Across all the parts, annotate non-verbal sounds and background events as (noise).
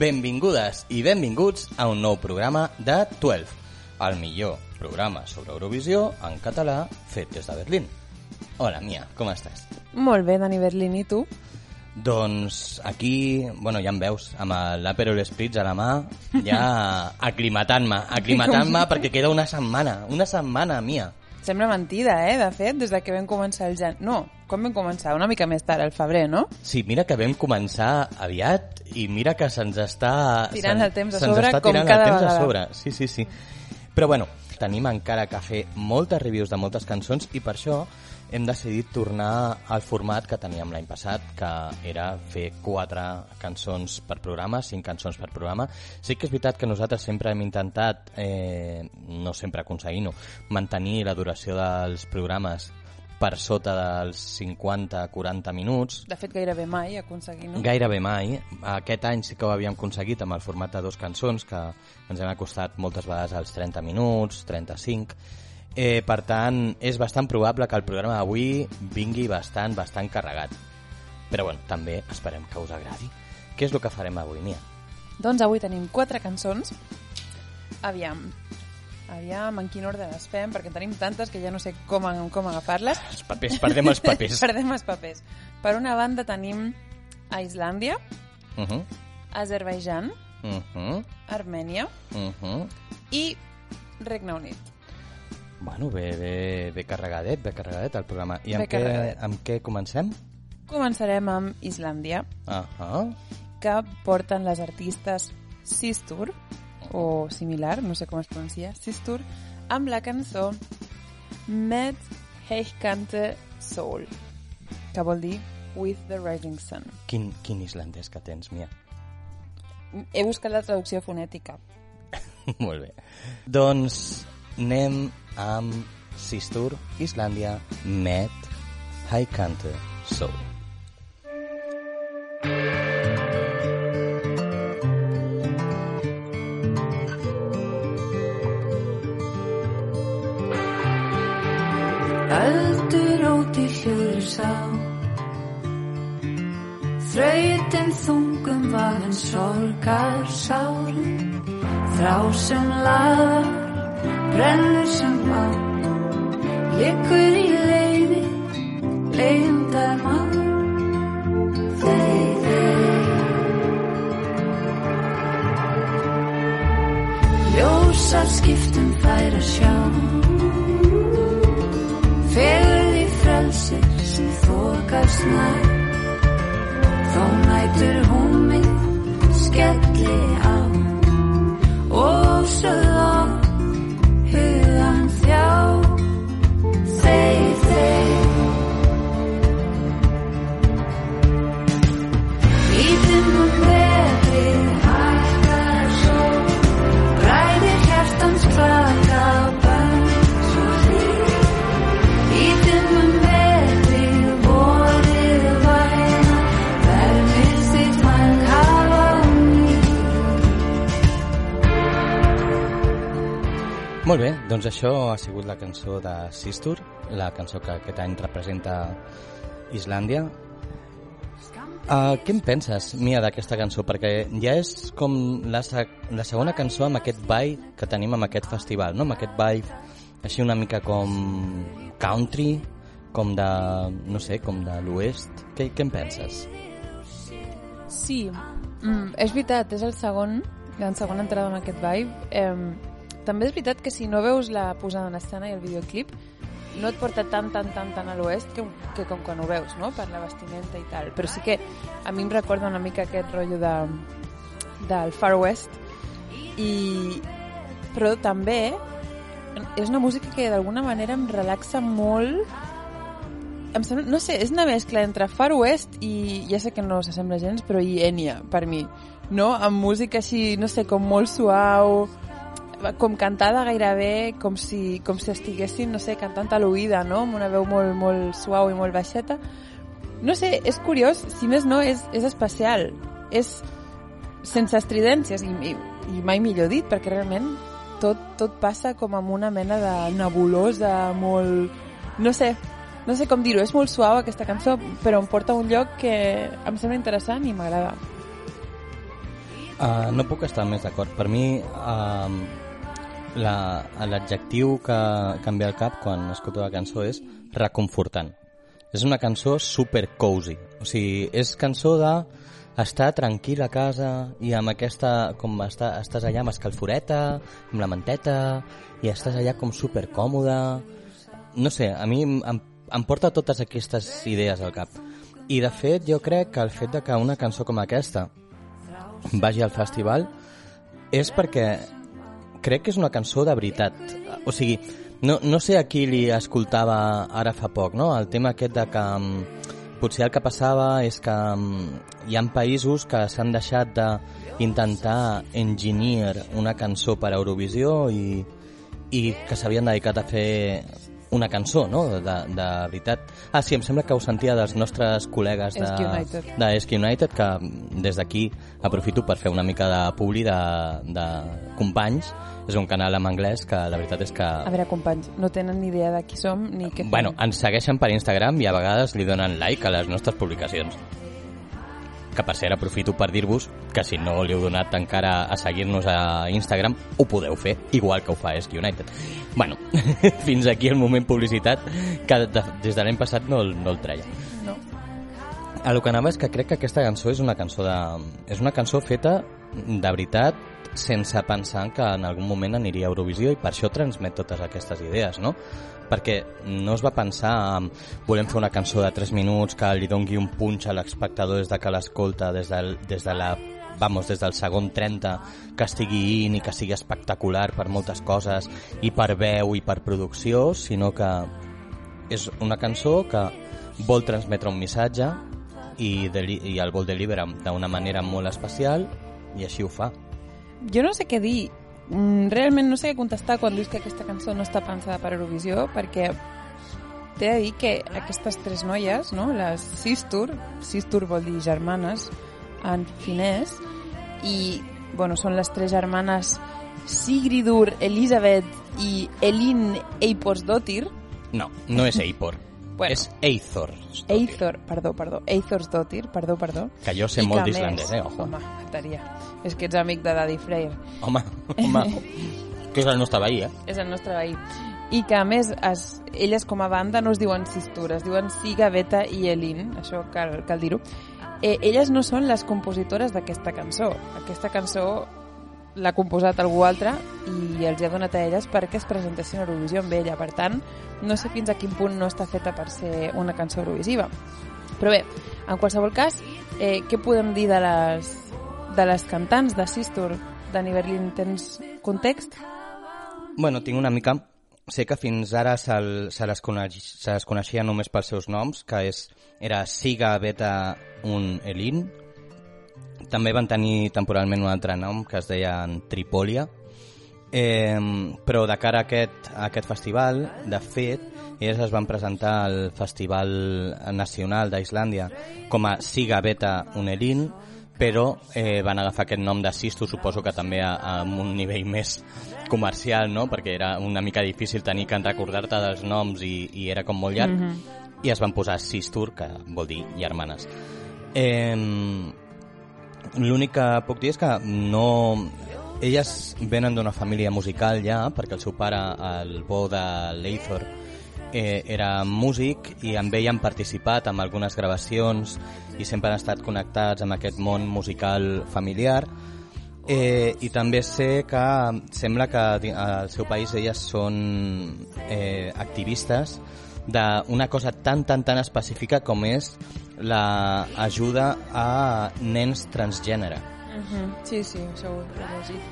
Benvingudes i benvinguts a un nou programa de 12, el millor programa sobre Eurovisió en català fet des de Berlín. Hola, Mia, com estàs? Molt bé, Dani Berlín, i tu? Doncs aquí, bueno, ja em veus, amb l'Aperol Spritz a la mà, ja (laughs) aclimatant-me, aclimatant-me perquè queda una setmana, una setmana, Mia. Sembla mentida, eh, de fet, des de que vam començar el gen... No, quan vam començar? Una mica més tard, al febrer, no? Sí, mira que vam començar aviat i mira que se'ns està... Tirant el temps a sobre com cada el temps vegada. a sobre. Sí, sí, sí. Però bueno, tenim encara que fer moltes reviews de moltes cançons i per això hem decidit tornar al format que teníem l'any passat, que era fer quatre cançons per programa, cinc cançons per programa. Sí que és veritat que nosaltres sempre hem intentat, eh, no sempre aconseguint-ho, mantenir la duració dels programes per sota dels 50-40 minuts, De fet, gairebé mai aconseguir, no? Gairebé mai. Aquest any sí que ho havíem aconseguit amb el format de dos cançons, que ens hem acostat moltes vegades als 30 minuts, 35. Eh, per tant, és bastant probable que el programa d'avui vingui bastant, bastant carregat. Però bueno, també esperem que us agradi. Què és el que farem avui, Nia? Doncs avui tenim quatre cançons. Aviam, aviam en quin ordre les fem, perquè tenim tantes que ja no sé com, com agafar-les. Els papers, perdem els papers. (laughs) Perdem els papers. Per una banda tenim a Islàndia, Uh -huh, Azerbaijan, uh -huh, Armènia uh -huh. i Regne Unit. Bueno, bé, bé, bé carregadet, bé carregadet el programa. I amb, què, amb què comencem? Començarem amb Islàndia, Uh -huh. que porten les artistes Sistur, o similar, no sé com es pronuncia, Sistur, amb la cançó Med Heichkante Soul, que vol dir With the Rising Sun. Quin, quin islandès que tens, Mia. He buscat la traducció fonètica. (laughs) Molt bé. Doncs anem amb Sistur, Islàndia, Met, Haikante, Soul. Cançó de Sistur, la cançó que aquest any representa Islàndia. Uh, què en penses, Mia, d'aquesta cançó? Perquè ja és com la, la segona cançó amb aquest ball que tenim amb aquest festival, no? amb aquest ball així una mica com country, com de, no sé, com de l'oest. Què, què en penses? Sí, mm, és veritat, és el segon, la segona entrada amb aquest vibe. Eh, també és veritat que si no veus la posada en escena i el videoclip, no et porta tan, tan, tan, tan a l'oest que, que com quan ho veus, no?, per la vestimenta i tal. Però sí que a mi em recorda una mica aquest rotllo de, del Far West i però també és una música que d'alguna manera em relaxa molt em sembla, no sé, és una mescla entre Far West i, ja sé que no s'assembla gens, però i Enya, per mi, no? Amb música així, no sé, com molt suau, com cantada gairebé, com si, com si estiguessin, no sé, cantant a l'oïda, no? Amb una veu molt, molt suau i molt baixeta. No sé, és curiós, si més no, és, és especial. És sense estridències, i, i, i mai millor dit, perquè realment tot, tot passa com amb una mena de nebulosa molt... No sé, no sé com dir-ho, és molt suau aquesta cançó, però em porta a un lloc que em sembla interessant i m'agrada. Uh, no puc estar més d'acord. Per mi, uh, la- l'adjectiu que, que em ve al cap quan escolto la cançó és reconfortant. És una cançó super cozy. O sigui, és cançó de estar tranquil a casa i amb aquesta, com està, estàs allà amb escalforeta, amb la manteta, i estàs allà com super còmode. No sé, a mi em, em porta totes aquestes idees al cap. I de fet, jo crec que el fet de que una cançó com aquesta vagi al festival és perquè crec que és una cançó de veritat. O sigui, no, no sé a qui li escoltava ara fa poc, no? El tema aquest de que um, potser el que passava és que um, hi ha països que s'han deixat d'intentar engineer una cançó per a Eurovisió i, i que s'havien dedicat a fer una cançó, no?, de, de veritat. Ah, sí, em sembla que ho sentia dels nostres col·legues de, United. de Esk United, que des d'aquí aprofito per fer una mica de publi de, de companys. És un canal en anglès que la veritat és que... A veure, companys, no tenen ni idea de qui som ni què fem. Bueno, ens segueixen per Instagram i a vegades li donen like a les nostres publicacions. Que per cert aprofito per dir-vos que si no li heu donat encara a seguir-nos a Instagram, ho podeu fer, igual que ho fa Esk United. Bueno, (laughs) fins aquí el moment publicitat, que de, des de l'any passat no, el- no el treia. No. A lo que anava és que crec que aquesta cançó és una cançó de... és una cançó feta de veritat sense pensar que en algun moment aniria a Eurovisió i per això transmet totes aquestes idees, no? Perquè no es va pensar en volem fer una cançó de 3 minuts que li dongui un punx a l'espectador des de que l'escolta des, del, des de la vamos, des del segon 30 que estigui in i que sigui espectacular per moltes coses i per veu i per producció, sinó que és una cançó que vol transmetre un missatge i, i el vol deliberar d'una manera molt especial i així ho fa. Jo no sé què dir. Mm, Realment no sé què contestar quan dius que aquesta cançó no està pensada per Eurovisió, perquè t'he de dir que aquestes tres noies, no? les Sistur, Sistur vol dir germanes en finès, i bueno, són les tres germanes Sigridur, Elisabeth i Elin Eiporsdottir, No, no és Eipor, Bueno. és Eithor. Eithor, perdó, perdó, Eithorsdottir, perdó, perdó. Que jo sé I molt d'islandès, eh? Ojo. Home, mataria. És que ets amic de Daddy Freyr. Home, home, (laughs) que és el nostre veí, eh? és el nostre veí. I que, a més, es, elles com a banda no es diuen Sistur, es diuen Siga, Beta i Elin, això cal, cal dir-ho. Eh, elles no són les compositores d'aquesta cançó. Aquesta cançó l'ha composat algú altre i els hi ha donat a elles perquè es presentessin a Eurovisió amb ella. Per tant, no sé fins a quin punt no està feta per ser una cançó eurovisiva. Però bé, en qualsevol cas, eh, què podem dir de les, de les cantants de Sistur? Dani Berlin, tens context? Bueno, tinc una mica... Sé que fins ara se'l- se, les coneix, se les coneixia només pels seus noms, que és, era Siga, Beta, un Elin. També van tenir temporalment un altre nom que es deia Tripòlia. Eh, però de cara a aquest, a aquest festival, de fet, elles es van presentar al Festival Nacional d'Islàndia com a Siga Beta Unelin, però eh, van agafar aquest nom de Sisto, suposo que també a, a un nivell més comercial, no? perquè era una mica difícil tenir que recordar-te dels noms i, i era com molt llarg, Mhm. i es van posar Sistur, que vol dir germanes. Eh, L'únic que puc dir és que no... Elles venen d'una família musical ja, perquè el seu pare, el bo de Leithor, eh, era músic i amb ell han participat en algunes gravacions i sempre han estat connectats amb aquest món musical familiar. Eh, I també sé que sembla que al seu país elles són eh, activistes d'una cosa tan, tan, tan específica com és l'ajuda a nens transgènere. Mhm. Sí, sí, ho he llegit.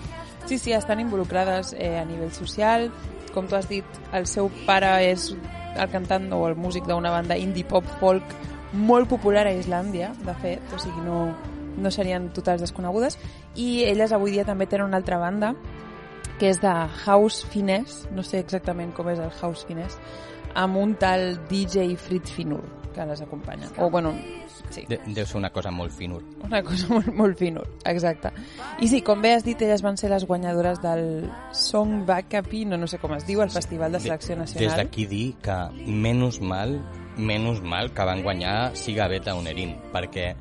Sí, sí, estan involucrades eh, a nivell social. Com tu has dit, el seu pare és el cantant o el músic d'una banda indie pop folk molt popular a Islàndia, de fet, o sigui, no, no serien totals desconegudes. I elles avui dia també tenen una altra banda, que és de house finès, no sé exactament com és el house finès, amb un tal DJ Fritz Finur, que les acompanya. O, bueno, sí. De, deu ser una cosa molt finur. Una cosa (laughs) molt, molt fina, exacte. I sí, com bé has dit, elles van ser les guanyadores del Song Backupi, no, no sé com es diu, el Festival de Selecció Des Nacional. d'aquí dir que menys mal, menys mal que van guanyar Siga Beta Unerin, perquè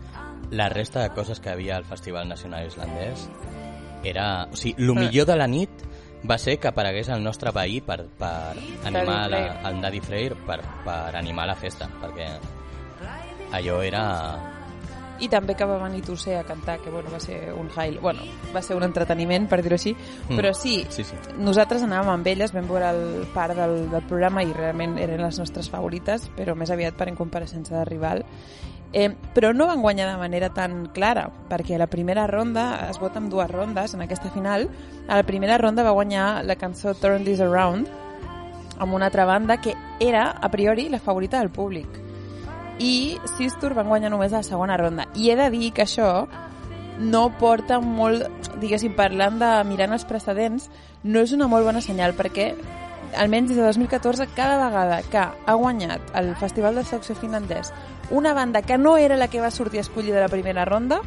la resta de coses que havia al Festival Nacional Islandès era... O sigui, el millor de la nit va ser que aparegués el nostre veí per, per animar la, el Daddy Freyr per, per animar la festa, perquè allò era... I també que va venir Tossé a cantar, que bueno, va ser un highlight, bueno, va ser un entreteniment, per dir-ho així, Mm. però sí, Sí, sí. nosaltres anàvem amb elles, vam veure el part del, del programa i realment eren les nostres favorites, però més aviat per incompareixença de rival. Eh, però no van guanyar de manera tan clara, perquè a la primera ronda es vota en dues rondes en aquesta final. A la primera ronda va guanyar la cançó Turn This Around amb una altra banda que era, a priori, la favorita del públic. I Sistur van guanyar només a la segona ronda. I he de dir que això no porta molt, diguéssim, parlant de mirant els precedents, no és una molt bona senyal perquè almenys des de 2014 cada vegada que ha guanyat el Festival de Saxo finlandès una banda que no era la que va sortir escollida a la primera ronda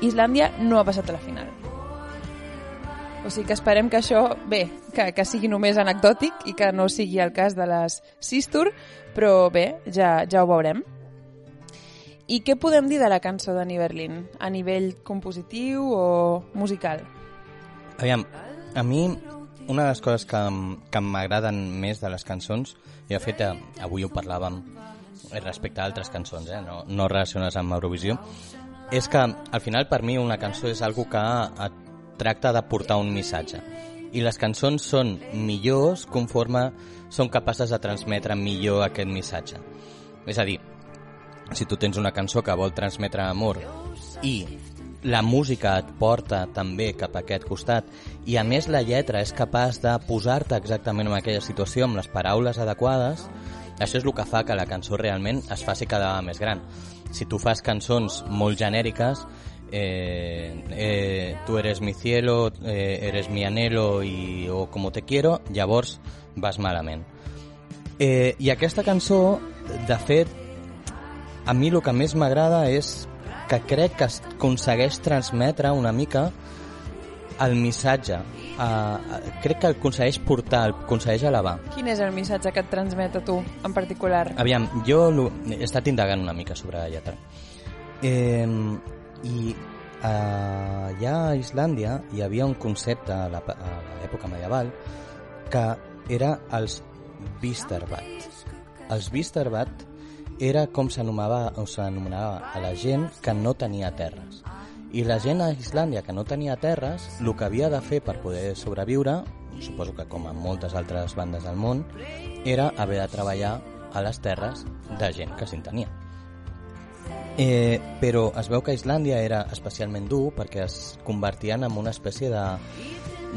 Islàndia no ha passat a la final o sigui que esperem que això, bé, que, que sigui només anecdòtic i que no sigui el cas de les Sistur, però bé, ja, ja ho veurem. I què podem dir de la cançó d'Annie Berlin? A nivell compositiu o musical? Aviam, a mi una de les coses que, que m'agraden més de les cançons, i de fet eh, avui ho parlàvem respecte a altres cançons, eh, no, no relacionades amb Eurovisió, és que al final per mi una cançó és algo que et tracta de portar un missatge. I les cançons són millors conforme són capaces de transmetre millor aquest missatge. És a dir, si tu tens una cançó que vol transmetre amor i la música et porta també cap a aquest costat i a més la lletra és capaç de posar-te exactament en aquella situació amb les paraules adequades, això és el que fa que la cançó realment es faci cada vegada més gran. Si tu fas cançons molt genèriques, eh, eh, tu eres mi cielo, eh, eres mi anhelo i, o como te quiero, llavors vas malament. Eh, I aquesta cançó, de fet, a mi el que més m'agrada és que crec que aconsegueix transmetre una mica el missatge. Uh, crec que el aconsegueix portar, el aconsegueix elevar. Quin és el missatge que et transmet a tu, en particular? Aviam, jo he estat indagant una mica sobre la lletra. Eh, I eh, allà a Islàndia hi havia un concepte a l'època medieval que era els Visterbat. Els Visterbat era com s'anomenava a la gent que no tenia terres. I la gent a Islàndia que no tenia terres, el que havia de fer per poder sobreviure, suposo que com en moltes altres bandes del món, era haver de treballar a les terres de gent que se'n tenia. Eh, però es veu que Islàndia era especialment dur perquè es convertien en una espècie de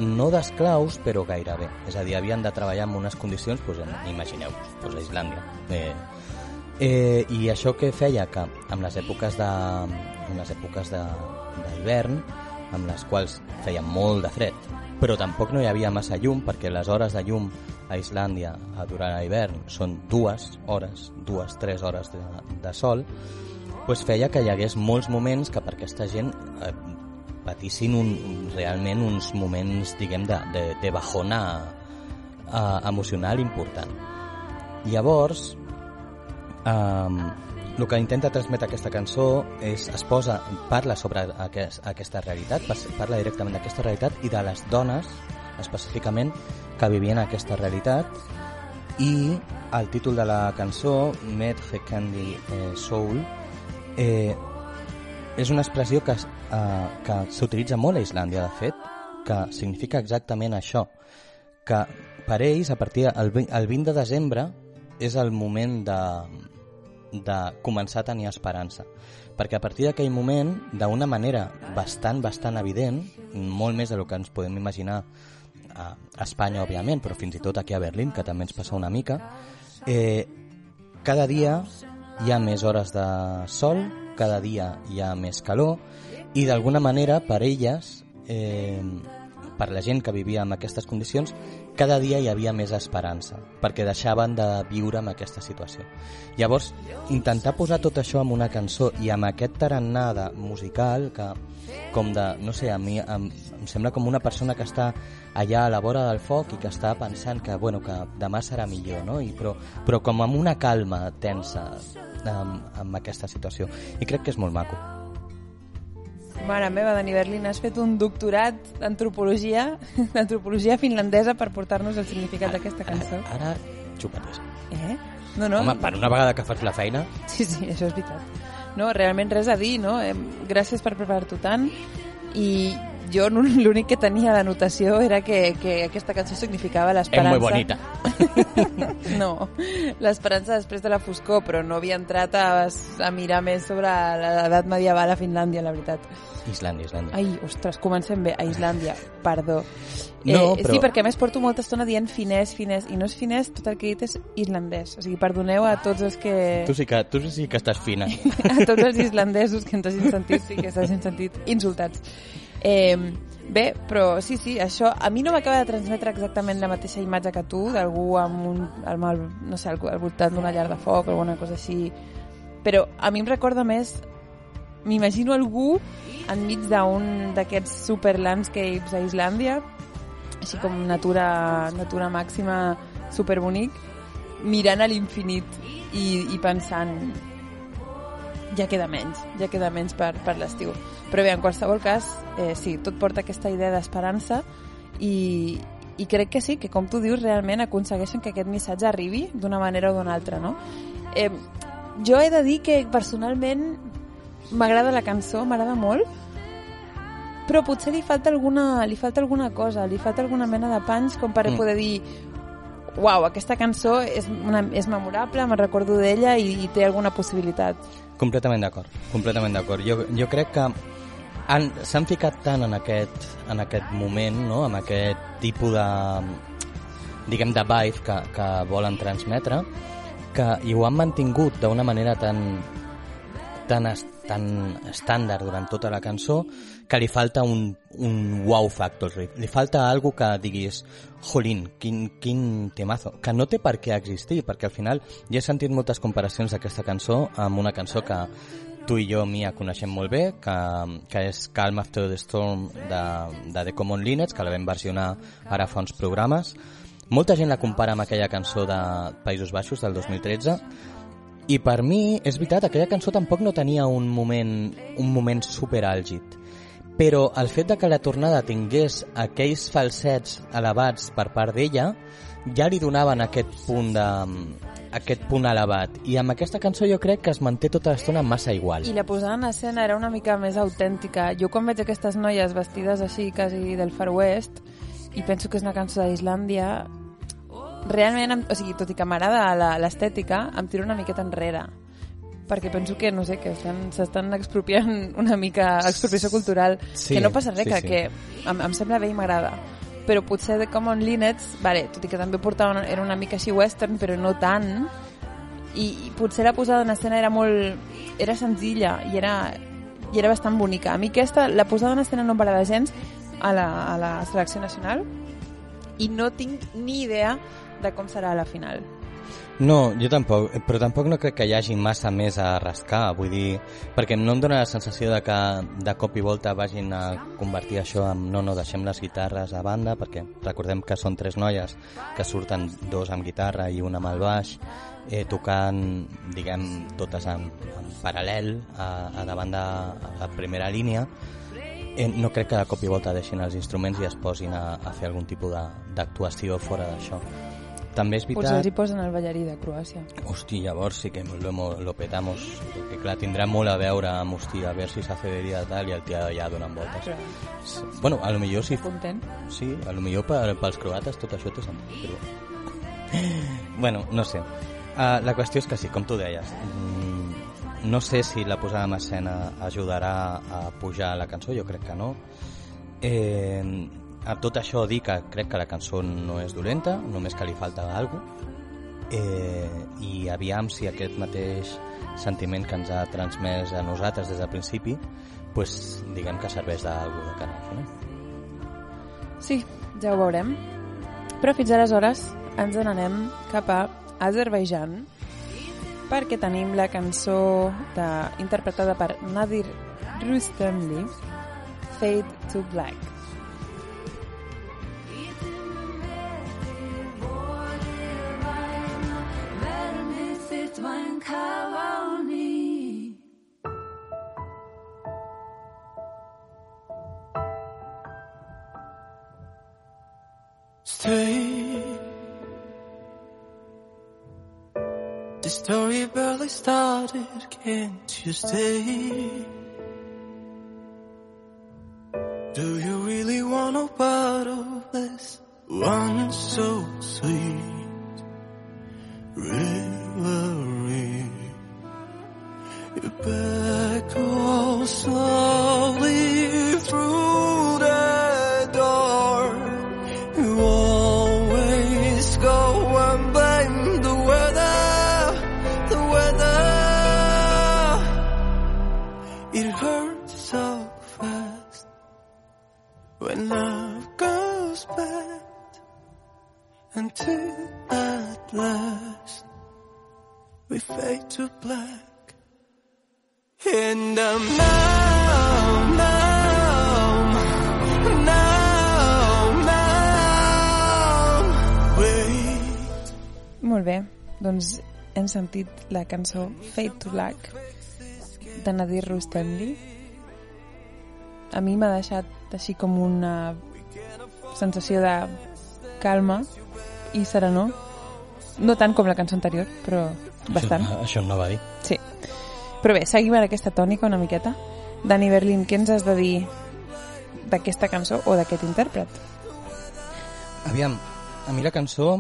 no d'esclaus, però gairebé. És a dir, havien de treballar en unes condicions, doncs, imagineu-vos, doncs a Islàndia. Eh, eh, I això que feia que amb les èpoques de, amb les èpoques d'hivern, amb les quals feia molt de fred, però tampoc no hi havia massa llum, perquè les hores de llum a Islàndia a- durant l'hivern són dues hores, dues, tres hores de, de sol, pues feia que hi hagués molts moments que per aquesta gent eh, patissin un, realment uns moments, diguem, de, de, de bajona eh, emocional important. Llavors, um, el que intenta transmetre aquesta cançó és, es posa, parla sobre aquest, aquesta realitat, parla directament d'aquesta realitat i de les dones, específicament, que vivien aquesta realitat. I el títol de la cançó, Med the Candy eh, Soul, eh, és una expressió que, eh, que s'utilitza molt a Islàndia, de fet, que significa exactament això, que per ells, a partir del vi- el 20 de desembre, és el moment de, de començar a tenir esperança. Perquè a partir d'aquell moment, d'una manera bastant, bastant evident, molt més del que ens podem imaginar a Espanya, òbviament, però fins i tot aquí a Berlín, que també ens passa una mica, eh, cada dia hi ha més hores de sol, cada dia hi ha més calor, i d'alguna manera, per elles, eh, per la gent que vivia en aquestes condicions, cada dia hi havia més esperança, perquè deixaven de viure en aquesta situació. Llavors, intentar posar tot això en una cançó i amb aquest tarannà de musical que, com de, no sé, a mi em, em sembla com una persona que està allà a la vora del foc i que està pensant que, bueno, que demà serà millor, no? I, però, però com amb una calma tensa amb, amb aquesta situació. I crec que és molt maco. Mare meva, Dani Berlin, has fet un doctorat d'antropologia (laughs) d'antropologia finlandesa per portar-nos el significat d'aquesta cançó. Ara, xupates. Eh? No, no. Home, per una vegada que fas la feina, Sí, sí, això és veritat. No, realment res a dir, no? Gràcies per preparar-t'ho tant. I jo l'únic (laughs) que tenia d'anotació era que, que aquesta cançó significava és l'esperança. molt bonita. (laughs) No, l'esperança després de la foscor, però no havia entrat a, a mirar més sobre l'edat medieval a Finlàndia, la veritat. Islàndia, Islàndia. Ai, ostres, comencem bé. A Islàndia, perdó. No, eh, però- Sí, perquè a més porto molta estona dient finès, finès, i no és finès, tot el que he dit és islandès. O sigui, perdoneu a tots els que... Tu sí que, tu sí que estàs fina. (laughs) a tots els islandesos que ens hagin sentit i que s'hagin sentit insultats. Eh, bé, però sí, sí, això a mi no m'acaba de transmetre exactament la mateixa imatge que tu, d'algú amb un, amb el, no sé, al, voltant d'una llar de foc o alguna cosa així, però a mi em recorda més m'imagino algú enmig d'un d'aquests super landscapes a Islàndia, així com natura, natura màxima superbonic, mirant a l'infinit i, i pensant ja queda menys, ja queda menys per, per l'estiu. Però bé, en qualsevol cas, eh, sí, tot porta aquesta idea d'esperança i, i crec que sí, que com tu dius, realment aconsegueixen que aquest missatge arribi d'una manera o d'una altra, no? Eh, jo he de dir que personalment m'agrada la cançó, m'agrada molt, però potser li falta alguna, li falta alguna cosa, li falta alguna mena de panys com per Mm. poder dir uau, aquesta cançó és, una, és memorable, me'n recordo d'ella i, i té alguna possibilitat. Completament d'acord, completament d'acord. Jo, jo crec que han- s'han ficat tant en aquest, en aquest moment, no? en aquest tipus de, diguem, de vibe que, que volen transmetre, que i ho han mantingut d'una manera tan, tan, tan estàndard durant tota la cançó que li falta un, un wow factor. Li- falta algo que diguis jolín, quin, quin temazo, que no té per què existir, perquè al final ja he sentit moltes comparacions d'aquesta cançó amb una cançó que tu i jo, Mia, coneixem molt bé, que, que és Calm After the Storm de, de The Common Linnets, que la vam versionar ara fa uns programes. Molta gent la compara amb aquella cançó de Països Baixos del 2013, i per mi, és veritat, aquella cançó tampoc no tenia un moment, un moment superàlgid. Però el fet de que la tornada tingués aquells falsets elevats per part d'ella ja li donaven aquest punt de aquest punt elevat i amb aquesta cançó jo crec que es manté tota l'estona massa igual I la posada en escena era una mica més autèntica. Jo quan veig aquestes noies vestides així, quasi del Far West, i penso que és una cançó d'Islàndia, realment, o sigui, tot i que m'agrada l'estètica, em tiro una miqueta enrere perquè penso que, no sé, que estan- s'estan expropiant (laughs) una mica expropiació cultural, Sí, que no passa res, sí, que, sí. que em, em sembla bé i m'agrada. Però potser de Common Linnets, vale, tot i que també portava era una mica així western, però no tant, i, i potser la posada en escena era molt... era senzilla i era, i era bastant bonica. A mi aquesta, la posada en escena no em m'agrada gens a la, a la selecció nacional i no tinc ni idea de com serà la final. No, jo tampoc, però tampoc no crec que hi hagi massa més a rascar, vull dir, perquè no em dóna la sensació de que de cop i volta vagin a convertir això en no, no, deixem les guitarres a banda, perquè recordem que són tres noies que surten dos amb guitarra i una amb el baix, eh, tocant, diguem, totes en, en paral·lel a, a davant de a primera línia, eh, no crec que de cop i volta deixin els instruments i es posin a, a fer algun tipus d'actuació fora d'això. També és Potser veritat... els hi posen el ballarí de Croàcia. Hosti, llavors sí que lo, lo petamos. Perquè clar, tindrà molt a veure amb, hosti, a veure si s'ha de dia tal i el tio allà donant voltes. Però Bueno, a lo millor sí, content. sí a lo millor per, pels croates tot això té sentit, però... (laughs) bueno, no sé. Uh, la qüestió és que sí, com tu deies, mm, no sé si la posada en escena ajudarà a pujar la cançó, jo crec que no. Eh, a tot això dir que crec que la cançó no és dolenta, només que li falta alguna eh, i aviam si aquest mateix sentiment que ens ha transmès a nosaltres des del principi pues, diguem que serveix d'algú de cara al final. Sí, ja ho veurem. Però fins aleshores ens n'anem cap a Azerbaijan perquè tenim la cançó de, interpretada per Nadir Rustamli Fade to Black. You stay? Do you really want a part of this one sentit la cançó Fade to Black de Nadir Rustemli. A mi m'ha deixat així com una sensació de calma i serenor. No tant com la cançó anterior, però bastant. Això, això no va dir. Sí. Però bé, seguim en aquesta tònica una miqueta. Dani Berlin, què ens has de dir d'aquesta cançó o d'aquest intèrpret? Aviam, a mi la cançó...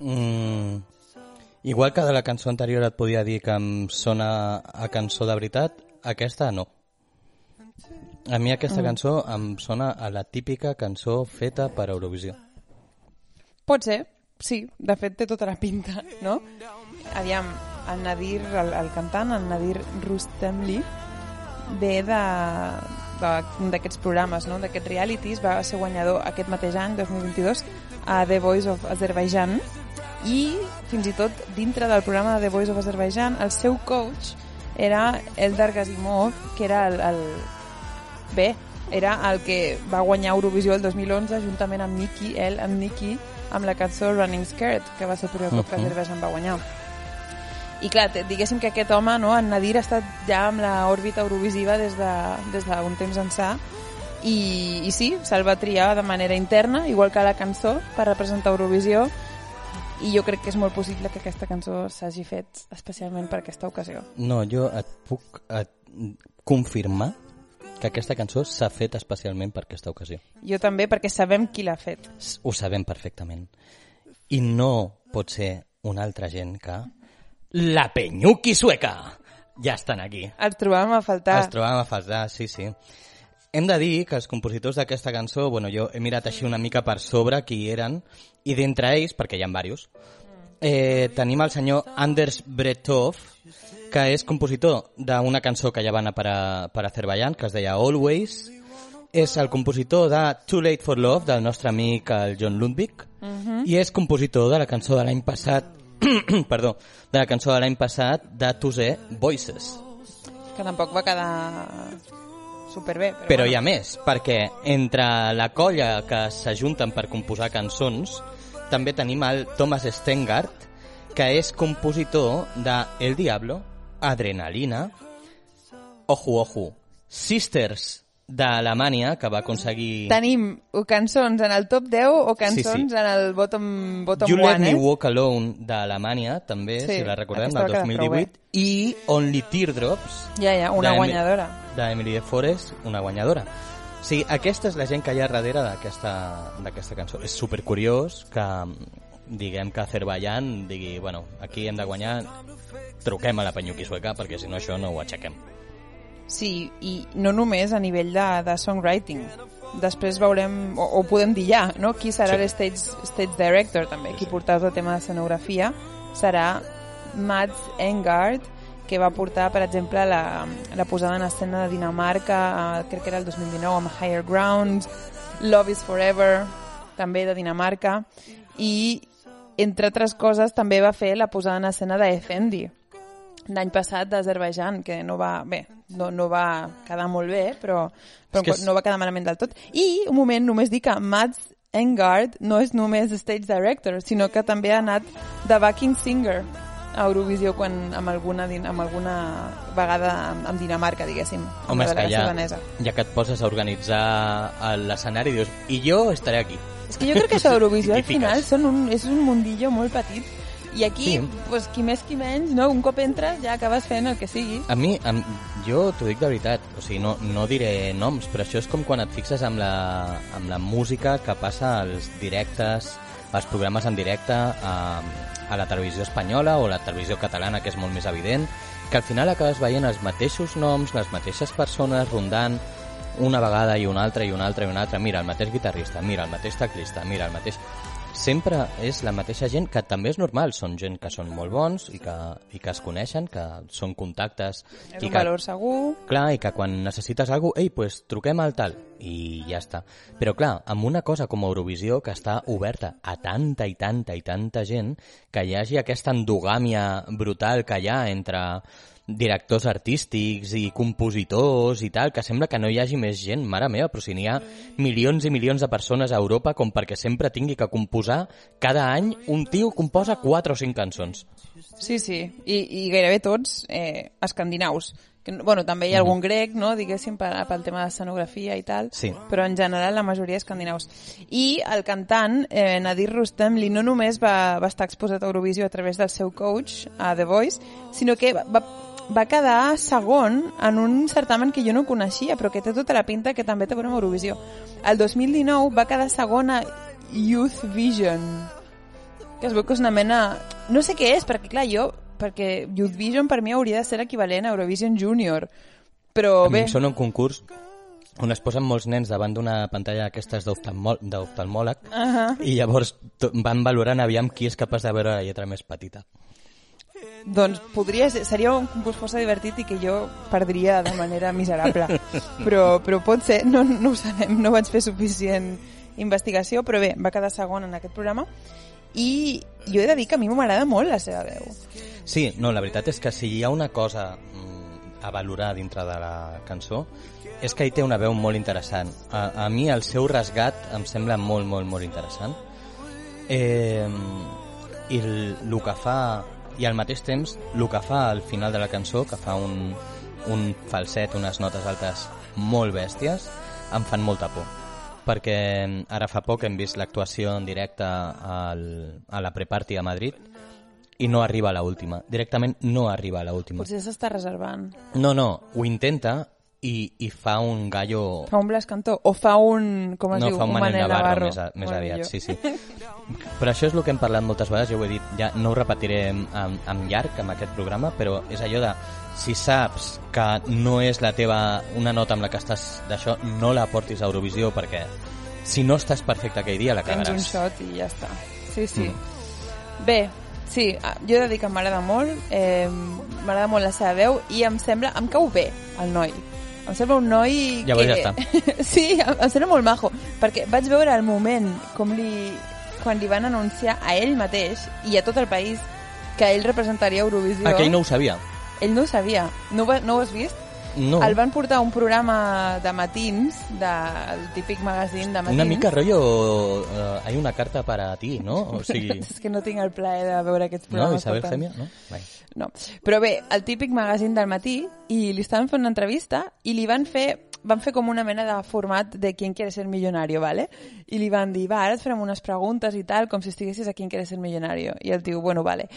Mm, igual que de la cançó anterior et podia dir que em sona a cançó de veritat, aquesta no. A mi aquesta mm. cançó em sona a la típica cançó feta per Eurovisió. Pot ser, sí, de fet té tota la pinta, no? Aviam, el Nadir, el, el cantant, el Nadir Rustemli, ve de de- d'aquests programes, no? d'aquests realities, va ser guanyador aquest mateix any, 2022, a The Voice of Azerbaijan, i fins i tot dintre del programa de The Voice of Azerbaijan, el seu coach era Eldar Gazimov, que era el, el... Bé, era el que va guanyar Eurovisió el 2011 juntament amb Nicky, ell amb Nicky, amb la cançó Running Skirt, que va ser el primer cop que. Azerbaijan va guanyar. I clar, diguéssim que aquest home, no, en Nadir, ha estat ja amb l'òrbita eurovisiva des d'un de, des d'un temps ençà i, i sí, se'l va triar de manera interna, igual que la cançó, per representar Eurovisió i jo crec que és molt possible que aquesta cançó s'hagi fet especialment per aquesta ocasió. No, jo et puc et, confirmar que aquesta cançó s'ha fet especialment per aquesta ocasió. Jo també, perquè sabem qui l'ha fet. Ho sabem perfectament. I no pot ser una altra gent que la Penyuqui sueca. Ja estan aquí. Els trobàvem a faltar. Els trobàvem a faltar, sí, sí. Hem de dir que els compositors d'aquesta cançó, bueno, jo he mirat així una mica per sobre qui eren, i d'entre ells, perquè hi ha diversos, eh, tenim el senyor Anders Bretov, que és compositor d'una cançó que ja va anar per, a, per Azerbaijan, que es deia Always, és el compositor de Too Late for Love, del nostre amic el John Lundvik, i és compositor de la cançó de l'any passat, (clears throat) perdó, de la cançó de l'any passat de Tuse Voices. que tampoc va quedar superbé. Però, Però bueno. hi ha més, perquè entre la colla que s'ajunten per composar cançons, també tenim el Thomas Stengart, que és compositor de El Diablo, Adrenalina, Ojo Ojo, Sisters d'Alemanya, que va aconseguir Tenim o cançons en el top 10 o cançons Sí, sí. en el bottom, bottom You Let one, Me eh? Walk Alone d'Alemanya, també, Sí, si la recordem, del va quedar prou 2018, i Only Teardrops, Ja, ja, una guanyadora. d'Emily de Forest, una guanyadora. Sí, aquesta és la gent que hi ha darrere d'aquesta cançó. És supercuriós que diguem que Azerbaijan digui, bueno, aquí hem de guanyar, truquem a la Penyuqui sueca perquè si no això no ho aixequem. Sí, i no només a nivell de, de songwriting. Després veurem, o, o podem dir ja, no? qui serà Sí. sí. l'stage stage director també, qui portarà el tema de escenografia serà Mats Engard, que va portar, per exemple, la, la posada en escena de Dinamarca, eh, crec que era el 2019, amb Higher Ground, Love is Forever, també de Dinamarca, i, entre altres coses, també va fer la posada en escena de Effendi, l'any passat d'Azerbaijan, que no va, bé, no, no va quedar molt bé, però, però És no va quedar malament del tot. I, un moment, només dir que Mads Engard no és només stage director, sinó que també ha anat de backing singer a Eurovisió quan, amb, alguna, amb alguna vegada amb, amb Dinamarca, diguéssim, Home, és que ja, danesa. ja que et poses a organitzar a l'escenari, dius, i jo estaré aquí. És que jo crec que això d'Eurovisió (laughs) al final són un, és un mundillo molt petit I aquí, Sí. pues, qui més qui menys, no? un cop entres ja acabes fent el que sigui. A mi, am, jo t'ho dic de veritat, o sigui, no, no diré noms, però això és com quan et fixes amb la, amb la música que passa als directes, als programes en directe, a, a la televisió espanyola o la televisió catalana, que és molt més evident, que al final acabes veient els mateixos noms, les mateixes persones rondant una vegada i una altra i una altra i una altra. Mira, el mateix guitarrista, mira, el mateix teclista, mira, el mateix... Sempre és la mateixa gent, que també és normal, són gent que són molt bons i que, i que es coneixen, que són contactes... És i un que, valor segur. Clar, i que quan necessites alguna cosa, ei, pues, truquem al tal, i ja està. Però clar, amb una cosa com Eurovisió, que està oberta a tanta i tanta i tanta gent, que hi hagi aquesta endogàmia brutal que hi ha entre directors artístics i compositors i tal, que sembla que no hi hagi més gent, mare meva, però si n'hi ha milions i milions de persones a Europa com perquè sempre tingui que composar cada any un tio composa 4 o 5 cançons. Sí, sí, i, i gairebé tots eh, escandinaus. Que, bueno, també hi ha algun grec, no?, diguéssim, per, pel tema d'escenografia i tal, Sí. però en general la majoria escandinaus. I el cantant, eh, Nadir Rustamli, no només va, va estar exposat a Eurovisió a través del seu coach, a The Voice, sinó que va, va, va quedar segon en un certamen que jo no coneixia, però que té tota la pinta que també té a amb Eurovisió. El 2019 va quedar segon a Youth Vision, que es veu que és una mena... No sé què és, perquè clar, jo... Perquè Youth Vision per mi hauria de ser equivalent a Eurovision Junior. Però A bé, sona un concurs on es posen molts nens davant d'una pantalla d'aquestes d'oftalmò- d'oftalmòleg uh -huh. i llavors van valorant aviam qui és capaç de veure la lletra més petita. Doncs podria ser, seria un concurs força divertit i que jo perdria de manera miserable. (laughs) Però, però pot ser, no, no ho sabem, no vaig fer suficient investigació, però bé, va quedar segon en aquest programa i jo he de dir que a mi m'agrada molt la seva veu. Sí, no, la veritat és que si hi ha una cosa mm, a valorar dintre de la cançó és que ell té una veu molt interessant. A, a mi el seu rasgat em sembla molt, molt, molt interessant. Eh, I el, el que fa... I al mateix temps, el que fa al final de la cançó, que fa un, un falset, unes notes altes molt bèsties, em fan molta por. Perquè ara fa poc hem vist l'actuació en directe al, a la preparty a Madrid i no arriba a la última. Directament no arriba a la última. Potser s'està reservant. No, no, ho intenta i, i fa un gallo... Fa un Blas Cantó o fa un, com es no, diu, fa un un Manel Navarro, Navarro. més, a, més aviat, sí, sí. Però això és el que hem parlat moltes vegades, jo ho he dit, ja no ho repetiré en, en llarg amb aquest programa, però és allò de si saps que no és la teva una nota amb la que estàs d'això, no la portis a Eurovisió perquè si no estàs perfecte aquell dia la Tens cagaràs. un shot i ja està. Sí, sí. Mm. Bé, sí, ah, jo he de dir que m'agrada molt, eh, m'agrada molt la seva veu i em sembla, em cau bé el noi. Em sembla un noi Llavors que... ja (laughs) sí, em, em sembla molt majo, perquè vaig veure el moment com li, quan li van anunciar a ell mateix i a tot el país que ell representaria Eurovisió. Aquell no ho sabia. Ell no ho sabia. No, ho no ho has vist? No. El van portar a un programa de matins, del típic magazín de matins. Una mica rollo uh, hay una carta para ti, no? O (laughs) sigui, És que no tinc el plaer de veure aquests no, programes. Isabel per tant. Gemia, no? Vai. No. Però bé, el típic magazín del matí, i li estaven fent una entrevista i li van fer van fer com una mena de format de Quién quiere ser millonario, ¿vale? I li van dir, va, ara et farem unes preguntes i tal, com si estiguessis a Quién quiere ser millonario. I el tio, bueno, vale.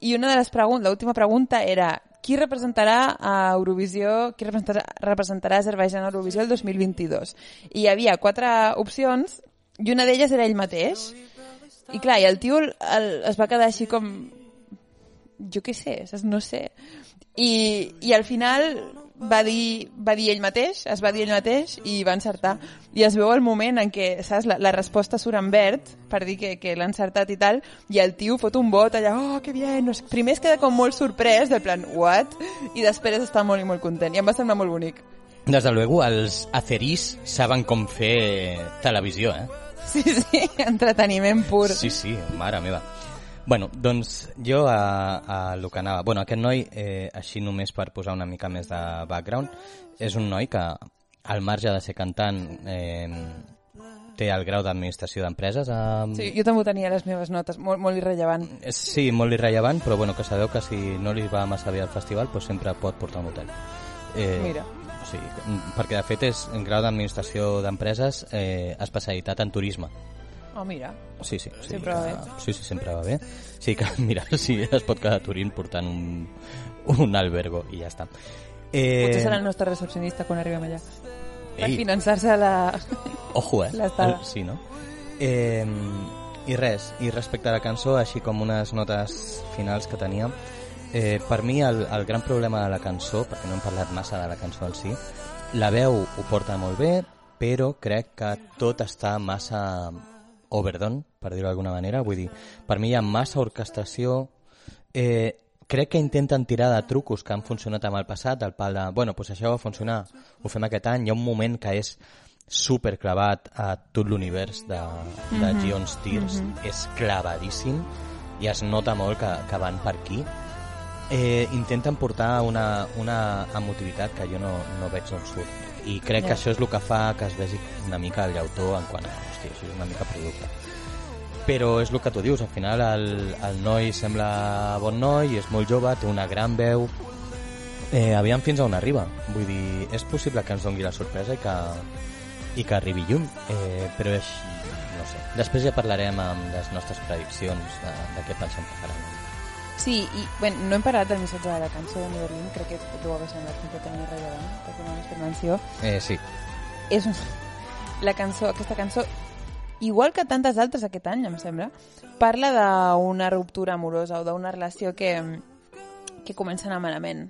I una de les preguntes, l'última pregunta era qui representarà a Eurovisió, qui representarà, representarà Azerbaijan a Eurovisió el 2022? I hi havia quatre opcions i una d'elles era ell mateix. I clar, i el tio el, el, es va quedar així com jo què sé, saps? no sé. I, I al final va dir, va dir ell mateix, es va dir ell mateix i va encertar. I es veu el moment en què, saps, la, la resposta surt en verd per dir que, que l'ha encertat i tal, i el tio fot un vot allà, oh, que bien, no sé. primer es queda com molt sorprès, del plan, what? I després està molt i molt content, i em va semblar molt bonic. Des de luego, els acerís saben com fer televisió, eh? Sí, sí, (laughs) entreteniment pur. Sí, sí, mare meva. Bueno, doncs jo a, a lo que anava... Bueno, aquest noi, eh, així només per posar una mica més de background, és un noi que, al marge de ser cantant, eh, té el grau d'administració d'empreses. Eh, Sí, jo també tenia a les meves notes, molt, molt irrellevant. Sí, molt irrellevant, però bueno, que sabeu que si no li va massa bé al festival, doncs sempre pot portar un hotel. Eh, Mira. Sigui, perquè de fet és en grau d'administració d'empreses eh, especialitat en turisme. Oh, mira. Sí, sí. sí Sempre va bé. Sí, sí, sempre va bé. Sí, que (laughs) mira, sí, es pot quedar a Turín portant un, un albergo i ja està. Eh, Potser serà el nostre recepcionista quan arribem allà. Per finançar-se la... Ojo, eh? (laughs) L'estada. Sí, no? Eh, I res, i respecte a la cançó, així com unes notes finals que tenia, eh, per mi el, el gran problema de la cançó, perquè no hem parlat massa de la cançó en si, la veu ho porta molt bé, però crec que tot està massa overdone, per dir-ho d'alguna manera. Vull dir, per mi hi ha massa orquestació, eh, crec que intenten tirar de trucos que han funcionat amb el passat, el pal de, bueno, doncs això va funcionar, ho fem aquest any, hi ha un moment que és super clavat a tot l'univers de, de Gion Steers, és clavadíssim i es nota molt que, que van per aquí. Eh, intenten portar una, una emotivitat que jo no, no veig on surt. I crec Ja. que això és el que fa que es vegi una mica el llautó en quant a, hòstia, això és una mica producte però és el que tu dius, al final el, el noi sembla bon noi, és molt jove, té una gran veu, eh, aviam fins a on arriba. Vull dir, és possible que ens dongui la sorpresa i que, i que arribi lluny, eh, però és, no sé. Després ja parlarem amb les nostres prediccions de, de què pensem que faran. Sí, i bueno, no hem parlat del missatge de la cançó de Berlin, crec que deu haver semblat completament irrellevant, perquè fet menció. Eh, sí, És un... la cançó, aquesta cançó, igual que tantes altres aquest any, em sembla, parla d'una ruptura amorosa o d'una relació que, que comença a anar malament.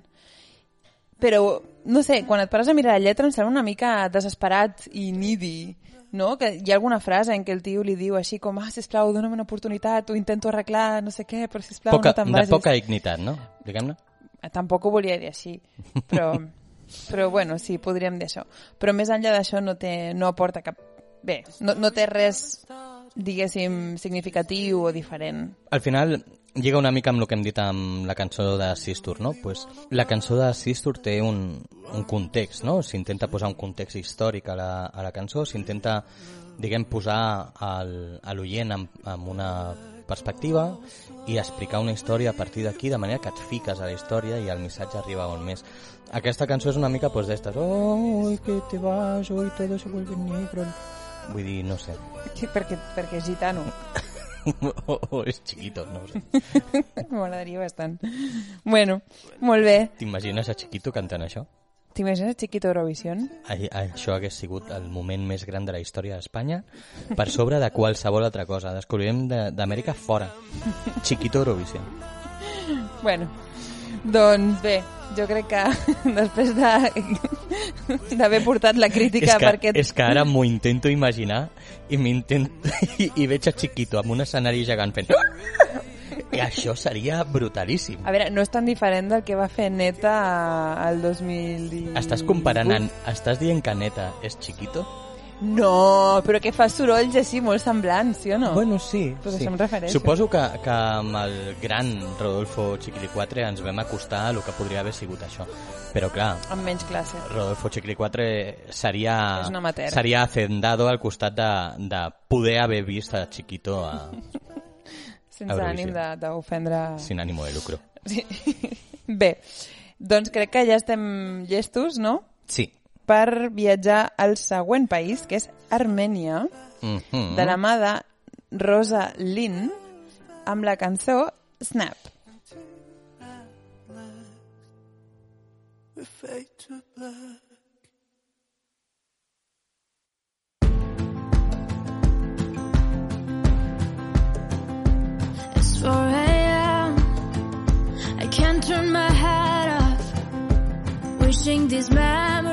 Però, no sé, quan et pares a mirar la lletra em sembla una mica desesperat i needy, no? Que hi ha alguna frase en què el tio li diu així com, ah, sisplau, dona'm una oportunitat, ho intento arreglar, no sé què, però sisplau, poca, no te'n de vagis. poca dignitat, no? Diguem-ne. Tampoc ho volia dir així, però, (laughs) però bueno, sí, podríem dir això. Però més enllà d'això no, té, no aporta cap... Bé, no, no té res, diguéssim, significatiu o diferent. Al final lliga una mica amb el que hem dit amb la cançó de Sistur, no? Pues la cançó de Sistur té un, un context, no? S'intenta posar un context històric a la, a la cançó, s'intenta, diguem, posar al, a l'oient amb, amb una perspectiva i explicar una història a partir d'aquí de manera que et fiques a la història i el missatge arriba on més. Aquesta cançó és una mica pues, d'estes oh, que te vas, hoy todo se vuelve negro vull dir, no sé Sí, perquè, perquè és gitano. o, (laughs) o és chiquito, no ho sé (laughs) M'agradaria bastant. Bueno, molt bé. T'imagines a Chiquito cantant això? T'imagines Chiquito Eurovision? Ai- Això hagués sigut el moment més gran de la història d'Espanya per sobre de qualsevol altra cosa. Descobrirem de- d'Amèrica fora. Chiquito Eurovision. Bueno, doncs bé, jo crec que (laughs) després de d'haver portat la crítica És que, per aquest... és que ara m'ho intento imaginar i. (laughs) I, i veig a Chiquito amb un escenari gegant fent... I això seria brutalíssim. A veure, no és tan diferent del que va fer Neta al 2010. Estàs comparant... En... Estàs dient que Neta és Chiquito? No, però que fa sorolls així molt semblants, sí o no? Bueno, sí. Pues sí. em. Suposo que, que amb el gran Rodolfo Chiquilicuatre ens vam acostar a el que podria haver sigut això. Però clar, Amb menys classe. Rodolfo Chiquilicuatre seria, seria hacendado al costat de, de poder haver vist a Chiquito a, (laughs) Sense Eurovisió. ànim de- d'ofendre... sin ánimo de lucro. Sí. (laughs) Bé, doncs crec que ja estem llestos, no?, Sí. Per viatjar al següent país, que és Armènia, Mm -hmm. de la mà de Rosa Lynn, amb la cançó Snap. We fade to black. It's 4 a.m. I can't turn my head off. Wishing these memories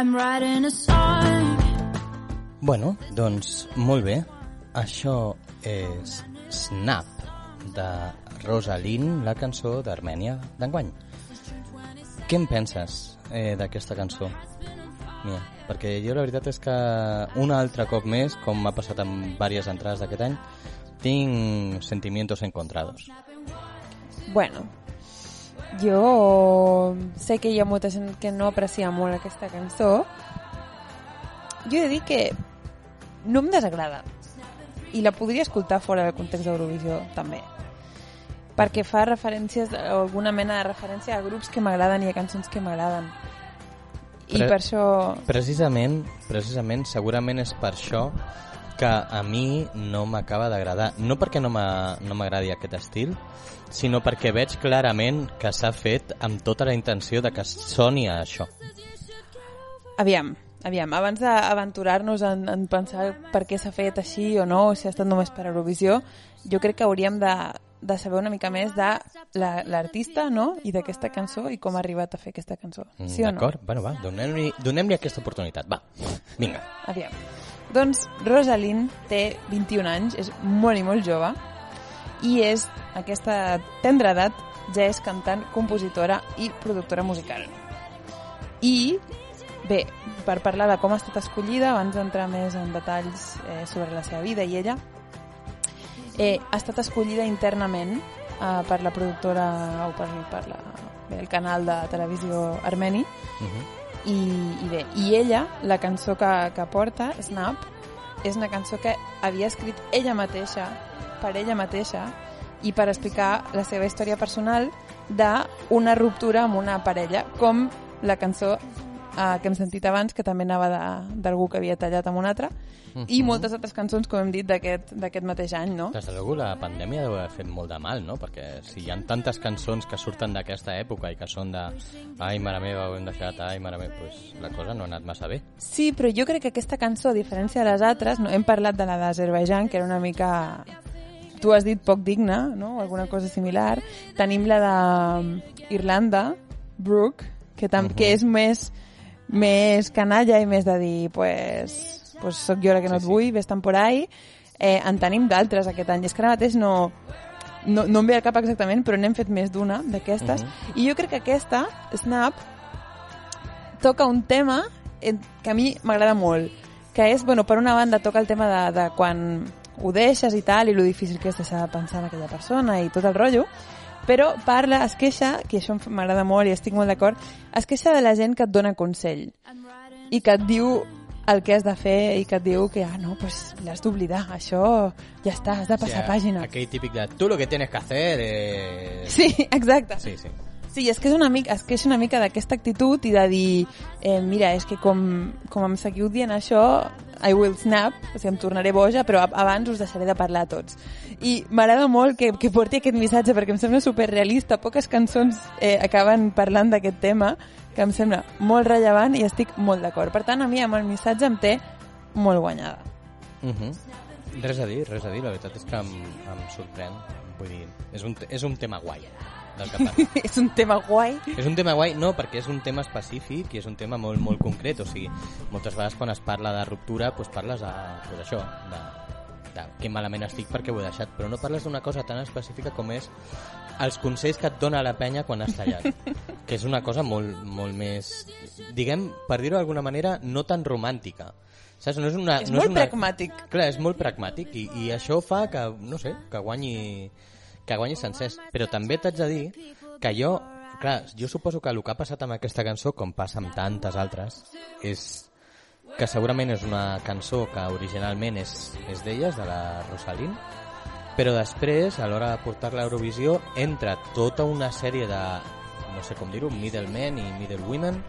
I'm writing a song. Bueno, doncs molt bé. Això és Snap, de Rosalind, la cançó d'Armènia d'enguany. Què en penses eh, d'aquesta cançó? Mira, perquè jo la veritat és que un altre cop més, com m'ha passat amb diverses entrades d'aquest any, tinc sentimientos encontrados. Bueno, jo sé que hi ha molta gent que no aprecia molt aquesta cançó. Jo he de dir que no em desagrada. I la podria escoltar fora del context d'Eurovisió, també. Perquè fa referències, o alguna mena de referència a grups que m'agraden i a cançons que m'agraden. I Pre- per això... Precisament, precisament, segurament és per això que a mi no m'acaba d'agradar. No perquè no m'a- no m'agradi aquest estil, sinó perquè veig clarament que s'ha fet amb tota la intenció de que soni a això. Aviam, aviam, abans d'aventurar-nos en, en pensar per què s'ha fet així o no, o si ha estat només per Eurovisió, jo crec que hauríem de, de saber una mica més de la- l'artista, no?, i d'aquesta cançó i com ha arribat a fer aquesta cançó. Mm, Sí o no? D'acord? Bueno, va, donem-li donem aquesta oportunitat. Va, vinga. Aviam. Doncs Rosalind té 21 anys, és molt i molt jove, i és, aquesta tendra edat, ja és cantant, compositora i productora musical. I, bé, per parlar de com ha estat escollida, abans d'entrar més en detalls eh, sobre la seva vida i ella, eh, ha estat escollida internament eh, per la productora o per, per la, bé, el canal de televisió armeni Uh -huh. I, i bé, i ella, la cançó que, que porta, Snap, és una cançó que havia escrit ella mateixa, per ella mateixa, i per explicar la seva història personal d'una ruptura amb una parella, com la cançó eh, que hem sentit abans, que també anava d'algú que havia tallat amb un altre, i Mhm. moltes altres cançons, com hem dit, d'aquest mateix any, no? Des de luego la pandèmia deu haver fet molt de mal, no? Perquè si hi ha tantes cançons que surten d'aquesta època i que són de ai, mare meva, ho hem deixat, ai, mare meva, pues la cosa no ha anat massa bé. Sí, però jo crec que aquesta cançó, a diferència de les altres, no, hem parlat de la d'Azerbaijan, que era una mica, tu has dit, poc digna, no? o alguna cosa similar. Tenim la d'Irlanda, Brooke, que, tam Mhm. que és més, més canalla i més de dir, pues, pues sóc jo la que no Sí, et sí. vull, ves-te'n por ahí. Eh, en tenim d'altres aquest any. És que ara mateix no, no, no em ve al cap exactament, però n'hem fet més d'una d'aquestes. Mhm. I jo crec que aquesta, Snap, toca un tema en- que a mi m'agrada molt, que és, bueno, per una banda toca el tema de, de quan ho deixes i tal, i lo difícil que és deixar de pensar en aquella persona i tot el rotllo, però parla, es queixa, que això m'agrada molt i estic molt d'acord, es queixa de la gent que et dona consell i que et diu el que has de fer i que et diu que, ah, no, pues l'has d'oblidar, això ja està, has de passar pàgina. Aquell típic de tu lo que tienes que hacer es... Sí, exacte. Sí, sí. Sí, és que és una mica, es queixa una mica d'aquesta actitud i de dir, eh, mira, és que com, com em seguiu dient això, I will snap, o sigui, em tornaré boja, però ab- abans us deixaré de parlar a tots. I m'agrada molt que, que porti aquest missatge perquè em sembla superrealista. Poques cançons eh, acaben parlant d'aquest tema, que em sembla molt rellevant i estic molt d'acord. Per tant, a mi amb el missatge em té molt guanyada. Uh -huh. Res a dir, res a dir, la veritat és que em, em sorprèn. Vull dir, és un, és un tema guai del que (laughs) és un tema guai. És un tema guai, no, perquè és un tema específic i és un tema molt, molt concret, o sigui, moltes vegades quan es parla de ruptura, doncs parles de, pues això, de, de que malament estic perquè ho he deixat, però no parles d'una cosa tan específica com és els consells que et dona la penya quan has tallat, (laughs) que és una cosa molt, molt més, diguem, per dir-ho d'alguna manera, no tan romàntica. Saps? No és una, És no molt és una... pragmàtic. Clar, és molt pragmàtic i, i això fa que, no sé, que guanyi, que guanyi sencers. Però també t'haig de dir que jo, clar, jo suposo que el que ha passat amb aquesta cançó, com passa amb tantes altres, és que segurament és una cançó que originalment és, és d'elles, de la Rosalind, però després, a l'hora de portar-la a Eurovisió, entra tota una sèrie de, no sé com dir-ho, middlemen i middlewomen,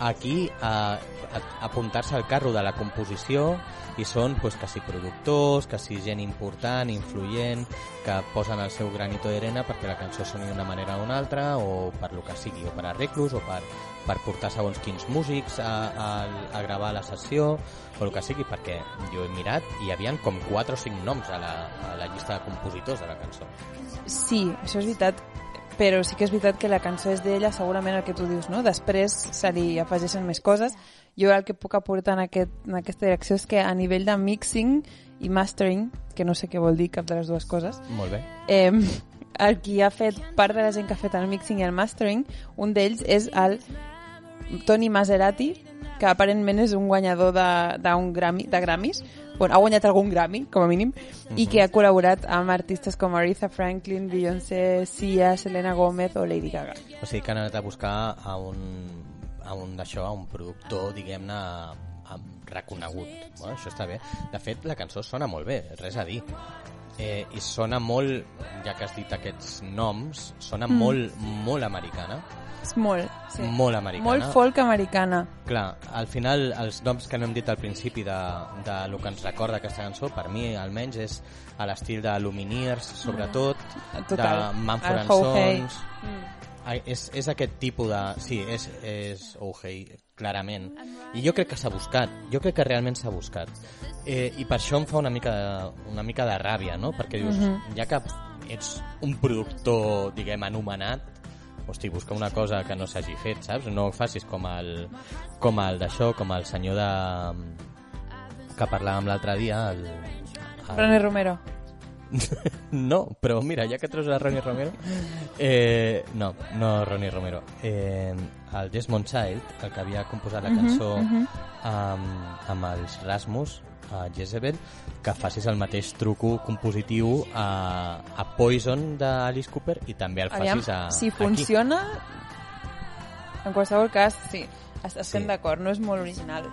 aquí a, a, apuntar-se al carro de la composició i són pues, que si productors, que si gent important, influent, que posen el seu granito d'arena perquè la cançó soni d'una manera o una altra o per lo que sigui, o per arreglos o per, per portar segons quins músics a, a, a gravar la sessió o el que sigui, perquè jo he mirat i hi havia com 4 o 5 noms a la, a la llista de compositors de la cançó. Sí, això és veritat. Però sí que és veritat que la cançó és d'ella, segurament el que tu dius, no? Després se li afegeixen més coses. Jo el que puc aportar en, aquest, en aquesta direcció és que a nivell de mixing i mastering, que no sé què vol dir cap de les dues coses, Molt bé. eh, el qui ha fet, part de la gent que ha fet el mixing i el mastering, un d'ells és el Tony Maserati, que aparentment és un guanyador d'un Grammy, de Grammys, bueno, ha guanyat algun Grammy, com a mínim, i que ha col·laborat amb artistes com Aretha Franklin, Beyoncé, Sia, Selena Gomez o Lady Gaga. O sigui que han anat a buscar a un, a un d'això, a un productor, diguem-ne, reconegut. Bueno, això està bé. De fet, la cançó sona molt bé, res a dir. Eh, I sona molt, ja que has dit aquests noms, sona mm. molt, molt americana. És molt, sí. Molt americana. Molt folk americana. Clar, al final els noms que no hem dit al principi de, de lo que ens recorda aquesta cançó, per mi almenys és a l'estil de Lumineers, sobretot, Total. de Hey. Sons... Ai, És, és aquest tipus de... Sí, és, és Oh Hey, clarament. I jo crec que s'ha buscat, jo crec que realment s'ha buscat. Eh, I per això em fa una mica de, una mica de ràbia, no? Perquè dius, ja que ets un productor, diguem, anomenat, hosti, busca una cosa que no s'hagi fet, saps? No ho facis com el, com el d'això, com el senyor de... que parlàvem l'altre dia, el, el, Ronnie Romero. (laughs) no, però mira, ja que treus a Ronnie Romero... Eh, no, no Ronnie Romero. Eh, el Desmond Child, el que havia composat la cançó amb, amb els Rasmus, a Jezebel, que facis el mateix truco compositiu a, a Poison d'Alice Cooper i també el Aviam, facis a, si aquí. funciona, en qualsevol cas, sí, est- estem Sí. d'acord, no és molt original.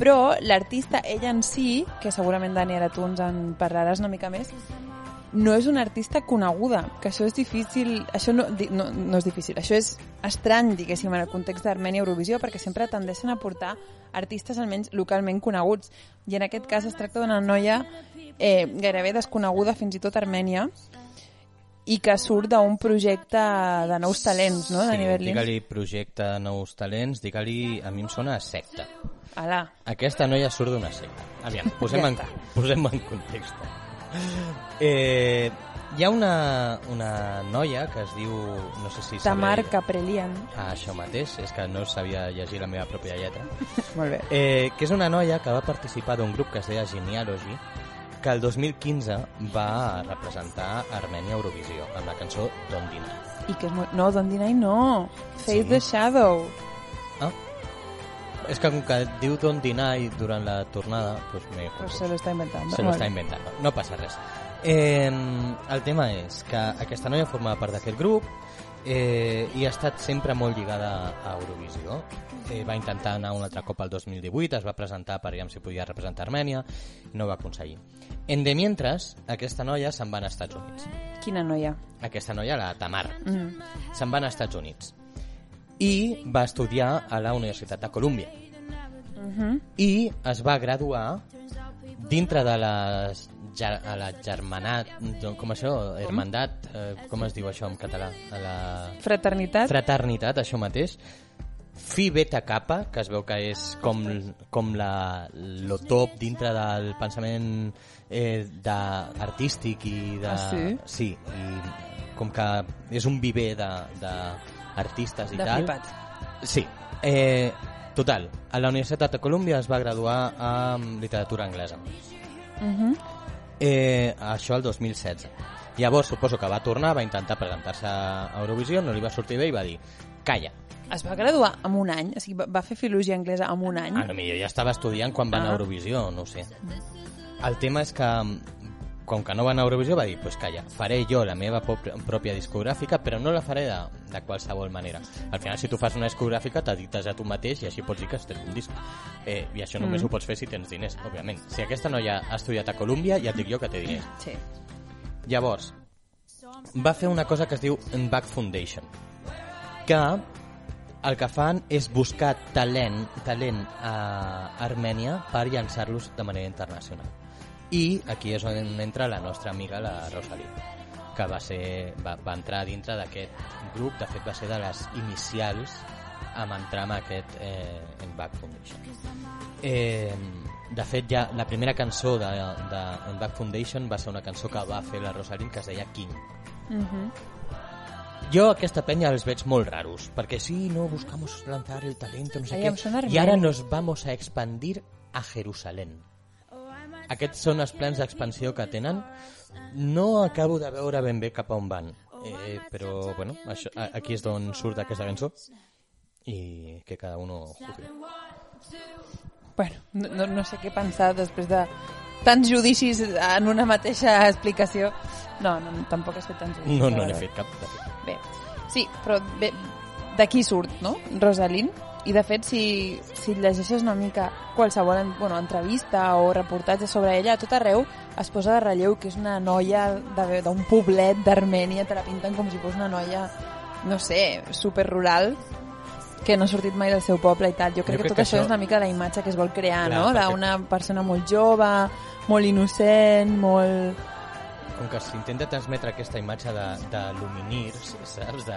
Però l'artista, ella en si, que segurament Dani ara tu ens en parlaràs una mica més, no és una artista coneguda, que això és difícil, això no, no, no és difícil, això és estrany, diguéssim, en el context d'Armènia Eurovisió, perquè sempre tendeixen a portar artistes almenys localment coneguts. I en aquest cas es tracta d'una noia eh, gairebé desconeguda fins i tot a Armènia, i que surt d'un projecte de nous talents, no?, de Sí, digue-li projecte de nous talents, digue-li, a mi em sona a secta. Alà, Aquesta noia surt d'una secta. Aviam, (laughs) posem, Ja en, posem en context. Eh, hi ha una, una noia que es diu, no sé si Tamar sabré... Caprelian. Ah, això mateix, és que no sabia llegir la meva pròpia lletra. (laughs) Molt bé. Eh, que és una noia que va participar d'un grup que es deia Genealogy, que el 2015 va representar Armènia Eurovisió amb la cançó Don't Deny. I que és molt... No, Don't Deny no. Face Sí. the Shadow. Ah, és que com que diu Don't Deny durant la tornada, pues m'he Pues se lo está inventando. Se lo inventant, no passa res. Eh, el tema és que aquesta noia formava part d'aquest grup eh, i ha estat sempre molt lligada a Eurovisió. Eh, va intentar anar un altre cop al 2018, es va presentar per veure si podia representar Armènia, no va aconseguir. En de mientras, aquesta noia se'n va als Estats Units. Quina noia. Aquesta noia, la Tamar, Mm. se'n va als Estats Units i va estudiar a la Universitat de Colúmbia Mhm. i es va graduar dintre de les ger a la germanat, com això, hermandat, eh, com es diu això en català? A la Fraternitat. fraternitat, això mateix. Phi Beta Kappa, que es veu que és com, com la, lo top dintre del pensament eh, de, artístic i de... Ah, sí? Sí, i com que és un viver d'artistes i de tal. flipat. Sí. Eh, total, a la Universitat de Colúmbia es va graduar amb literatura anglesa. Mhm. Eh, això el 2016. Llavors, suposo que va tornar, va intentar presentar-se a Eurovisió, no li va sortir bé i va dir calla. Es va graduar en un any, o sigui, va- fer filologia anglesa en un any. A lo millor ja estava estudiant quan va anar a Ah. Eurovisió, no sé. El tema és que, com que no va anar a Eurovisió, va dir, pues calla, faré jo la meva pròpia discogràfica, però no la faré de, de qualsevol manera. Al final, si tu fas una discogràfica, t'edites a tu mateix i així pots dir que has tret un disc. Eh, I això només Mm. ho pots fer si tens diners, òbviament. Si aquesta noia ha estudiat a Colúmbia, ja et dic jo que té diners. Sí. Llavors, va fer una cosa que es diu Back Foundation, que el que fan és buscar talent, talent a Armènia per llançar-los de manera internacional. I aquí és on entra la nostra amiga, la Rosalie, que va, ser, va, va entrar dintre d'aquest grup, de fet va ser de les inicials amb entrar en aquest eh, en Back Foundation. Eh, de fet, ja la primera cançó de, de en Back Foundation va ser una cançó que va fer la Rosalie que es deia King. Mhm. Jo aquesta penya els veig molt raros, perquè sí, no, buscamos lanzar el talento, no sé Ai, què, i ara nos vamos a expandir a Jerusalén. Aquests són els plans d'expansió que tenen. No acabo de veure ben bé cap a on van, eh, però bueno, això, aquí és d'on surt aquesta cançó i que cada uno juzgue. Bueno, no, no, sé què pensar després de tants judicis en una mateixa explicació. No, no, tampoc has fet tants judicis. No, no n'he fet cap. De fet. Bé, sí, però bé, d'aquí surt, no? Rosalind. I de fet, si, si llegeixes una mica qualsevol en- bueno, entrevista o reportatge sobre ella, a tot arreu es posa de relleu que és una noia d'un poblet d'Armènia, te la pinten com si fos una noia, no sé, super rural, que no ha sortit mai del seu poble i tal. Jo crec, crec que tot que això això- és una mica la imatge que es vol crear, Clar, no? perquè- D'una persona molt jove, molt innocent, molt... Com que s'intenta transmetre aquesta imatge de, de luminir, saps? De,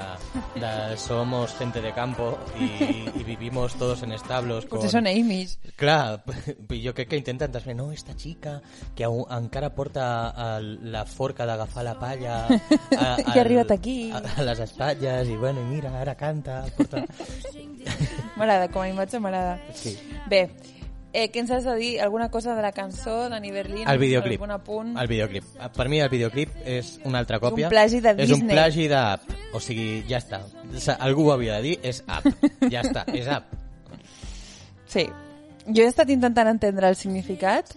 de somos gente de campo y, y vivimos todos en establos con... Potser són Amish. Clar, (laughs) jo crec que intenten transmetre, no, esta xica que au- encara porta el, la forca d'agafar la palla (laughs) a, Que ha arribat aquí. a, a les espatlles i bueno, i mira, ara canta porta... (laughs) M'agrada, com a imatge m'agrada. sí. Bé, eh, què ens has de dir? Alguna cosa de la cançó, Dani Berlín? El videoclip. Algun apunt? El videoclip. Per mi el videoclip és una altra còpia. plagi de És un Disney. plagi d'app. O sigui, ja està. Algú ho havia de dir, és app. Ja està, és app. Sí. Jo he estat intentant entendre el significat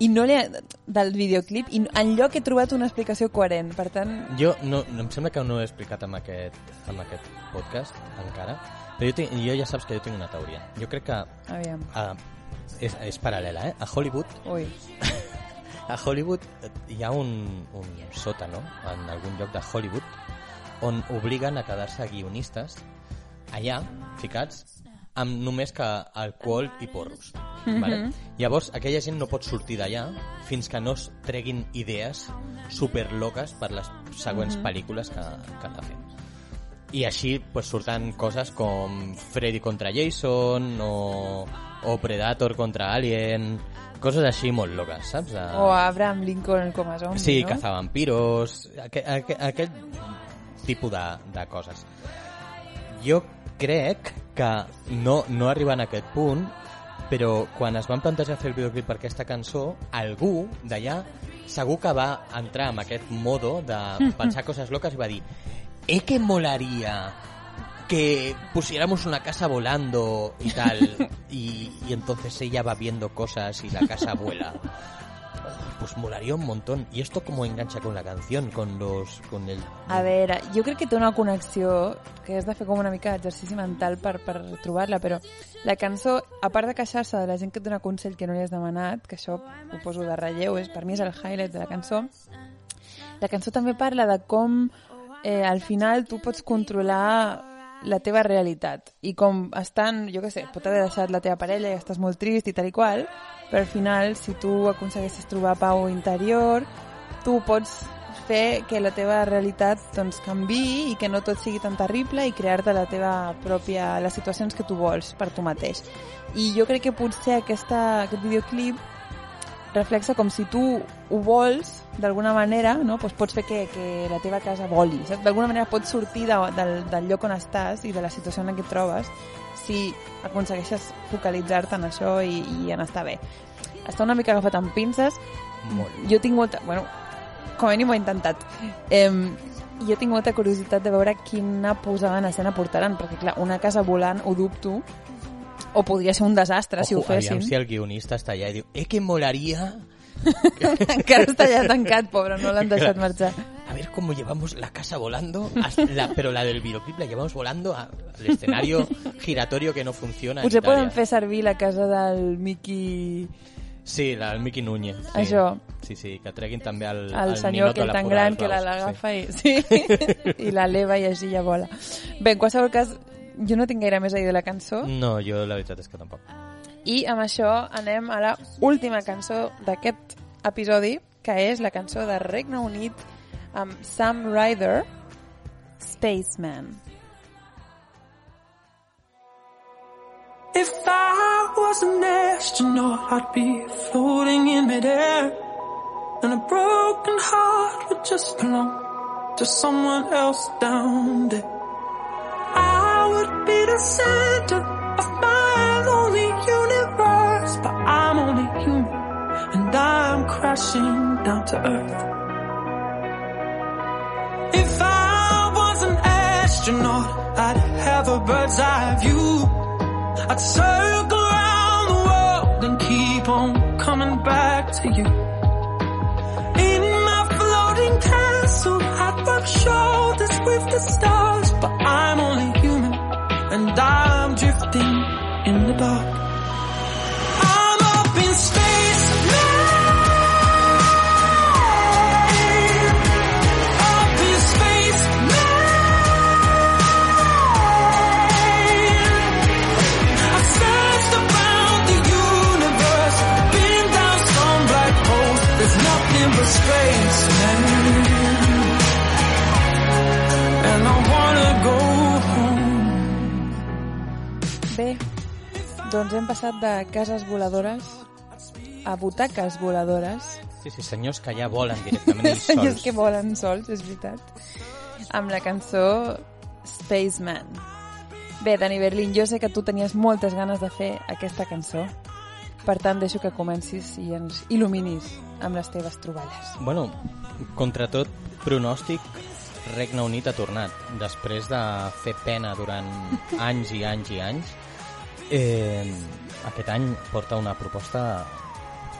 i no li ha, del videoclip i enlloc he trobat una explicació coherent. Per tant, Jo no, em sembla que no ho he explicat amb aquest, amb aquest podcast encara, però jo, tinc, jo ja saps que jo tinc una teoria. Jo crec que aviam. uh, és, és paral·lela, eh? A Hollywood, Ui. (laughs) a Hollywood hi ha un, un sòtano en algun lloc de Hollywood on obliguen a quedar-se guionistes allà, ficats, amb només que alcohol i porros. Vale? Llavors, aquella gent no pot sortir d'allà fins que no es treguin idees superloques per les següents pel·lícules que, que han de fer. I així pues, surten coses com Freddy contra Jason o, o Predator contra Alien, coses així molt loques, saps? De... O Abraham Lincoln com a zombi, Sí, no? cazavampiros, aqu aqu aquest tipus de, de coses. Jo crec que no, no arriben a aquest punt, però quan es van plantejar fer el videoclip per aquesta cançó, algú d'allà segur que va entrar en aquest modo de (laughs) pensar coses loques i va dir «Eh que molaría que pusiéramos una casa volando y tal, (laughs) y, y entonces ella va viendo cosas y la casa vuela». Pues molaría un montón. ¿Y esto cómo engancha con la canción? Con los... con el... A veure, jo crec que té una connexió que has de fer com una mica d'exercici mental per, per trobar-la, però la cançó, a part de queixar-se de la gent que et dona consell que no li has demanat, que això ho poso de relleu, és, per mi és el highlight de la cançó, la cançó també parla de com eh, al final tu pots controlar la teva realitat i com estan, jo què sé, pot haver deixat la teva parella i estàs molt trist i tal i qual, però al final si tu aconsegueixes trobar pau interior, tu pots fer que la teva realitat doncs, canvi i que no tot sigui tan terrible i crear-te la teva pròpia, les situacions que tu vols per tu mateix. I jo crec que potser aquesta, aquest videoclip reflexa com si tu ho vols d'alguna manera, no? pues pots fer que, que la teva casa voli. saps? D'alguna manera pots sortir de, del, del lloc on estàs i de la situació en què et trobes si aconsegueixes focalitzar-te en això i, i en estar bé. Està una mica agafat amb pinces. Molt. Jo tinc molta... Bueno, com a mínim ho he intentat. Eh, jo tinc molta curiositat de veure quina posada en escena portaran, perquè clar, una casa volant ho dubto, o podria ser un desastre si ho Ojo, aviam fessin. si el guionista està allà i diu «Eh que molaría (laughs) Encara està allà tancat, pobre, no l'han deixat marxar. a ver cómo llevamos la casa volando, la- pero la del videoclip la llevamos volando al escenario giratorio que no funciona Potser poden fer servir la casa del Mickey, Sí, la del Miqui Núñez. Sí. Això. Sí, sí, que treguin també el, el el senyor que és tan gran que l'agafa i, sí, (laughs) i la leva i així ja vola. Bé, en qualsevol cas, jo no tinc gaire més a dir de la cançó. No, jo la veritat és que tampoc. i amb això anem a la última cançó d'aquest episodi, que és la cançó de Regne Unit amb Sam Ryder, Spaceman. If I was an astronaut, I'd be floating in midair. And a broken heart would just belong to someone else down there. Be the center of my lonely universe, but I'm only human and I'm crashing down to earth. If I was an astronaut, I'd have a bird's eye view. I'd circle around the world and keep on coming back to you. In my floating castle, I'd rub shoulders with the stars, I'm drifting in the dark. Doncs hem passat de cases voladores a butaques voladores. Sí, sí, senyors que ja volen directament (laughs) ells Senyors sols. que volen sols, és veritat. Amb la cançó Spaceman. Bé, Dani Berlin, jo sé que tu tenies moltes ganes de fer aquesta cançó. Per tant, deixo que comencis i ens il·luminis amb les teves troballes. Bueno, contra tot pronòstic, Regne Unit ha tornat. Després de fer pena durant (laughs) anys i anys i anys, eh, aquest any porta una proposta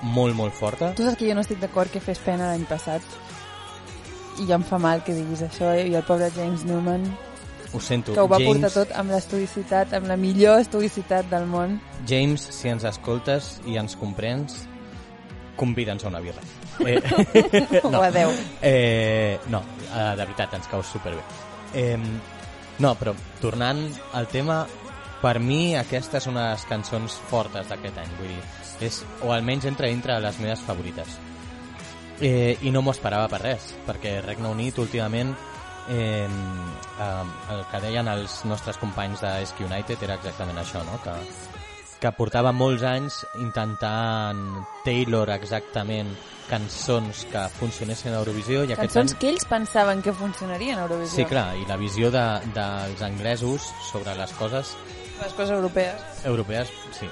molt, molt forta. Tu saps que jo no estic d'acord que fes pena l'any passat i ja em fa mal que diguis això, eh? i el pobre James Newman, Ho sento. que ho va James, portar tot amb l'estudicitat, amb la millor estudicitat del món. James, si ens escoltes i ens comprens, convida'ns a una birra. Eh, (laughs) O adeu. Eh, no, eh, de veritat, ens cau superbé. Eh, no, però tornant al tema, per mi aquesta és una de les cançons fortes d'aquest any, vull dir, és, o almenys entra dintre les meves favorites. Eh, I no m'ho esperava per res, perquè Regne Unit últimament eh, eh, el que deien els nostres companys de SQ United era exactament això, no? que, que portava molts anys intentant Taylor exactament cançons que funcionessin a Eurovisió i Cançons any... que ells pensaven que funcionarien a Eurovisió. Sí, clar, i la visió de, dels anglesos sobre les coses Les coses europees. europees, sí,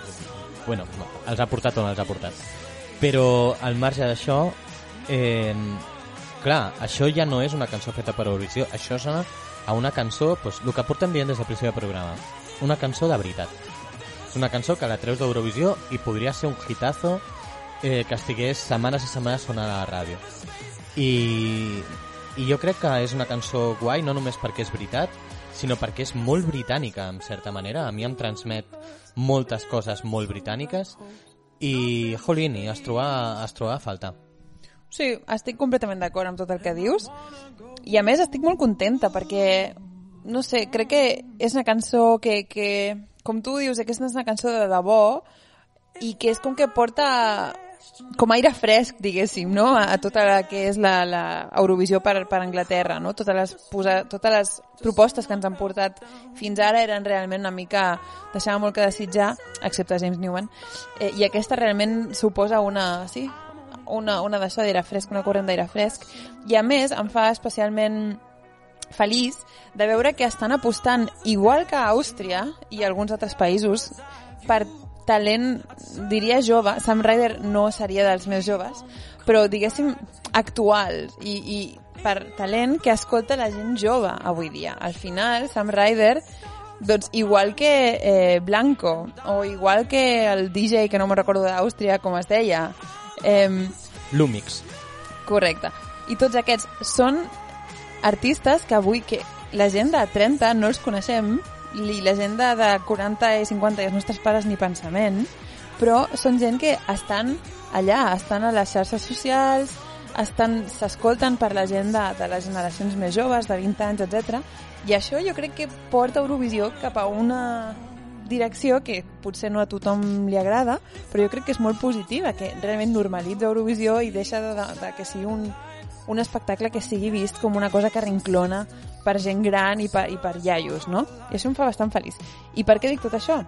bueno, no, els ha portat on els ha portat. Però al marge d'això, eh, clar, això ja no és una cançó feta per Eurovisió, això sona a una cançó, pues, el que portem dient des del principi del programa, una cançó de veritat. És una cançó que la treus d'Eurovisió i podria ser un hitazo eh, que estigués setmanes i setmanes sonant a la ràdio. I, I jo crec que és una cançó guai, no només perquè és veritat, sinó perquè és molt britànica, en certa manera. A mi em transmet moltes coses molt britàniques i, jolín, es troba, es troba a faltar. Sí, estic completament d'acord amb tot el que dius. I a més estic molt contenta perquè, no sé, crec que és una cançó que, que com tu dius, aquesta és una cançó de debò i que és com que porta com aire fresc, diguéssim, no? a, a tota la que és la, la Eurovisió per, per Anglaterra, no? Totes les, posa, totes les propostes que ens han portat fins ara eren realment una mica... deixaven molt que desitjar, excepte James Newman, eh, i aquesta realment suposa una... Sí, una, una d'això d'aire fresc, una corrent d'aire fresc, i a més em fa especialment feliç de veure que estan apostant, igual que a Àustria i alguns altres països, per talent, diria jove, Sam Ryder no seria dels més joves, però diguéssim actual i, i per talent que escolta la gent jove avui dia. Al final, Sam Ryder doncs igual que eh, Blanco o igual que el DJ que no me'n recordo d'Àustria com es deia eh, Lumix. Correcte. I tots aquests són artistes que avui que la gent de 30 no els coneixem i la gent de, de 40 i 50 i els nostres pares ni pensament, però són gent que estan allà, estan a les xarxes socials, estan s'escolten per la gent de, de les generacions més joves, de 20 anys, etc. I això jo crec que porta Eurovisió cap a una direcció que potser no a tothom li agrada, però jo crec que és molt positiva, que realment normalitza Eurovisió i deixa de, de, de que sigui un, un espectacle que sigui vist com una cosa que rinclona per gent gran i per, i per iaios, no? I això em fa bastant feliç. I per què dic tot això?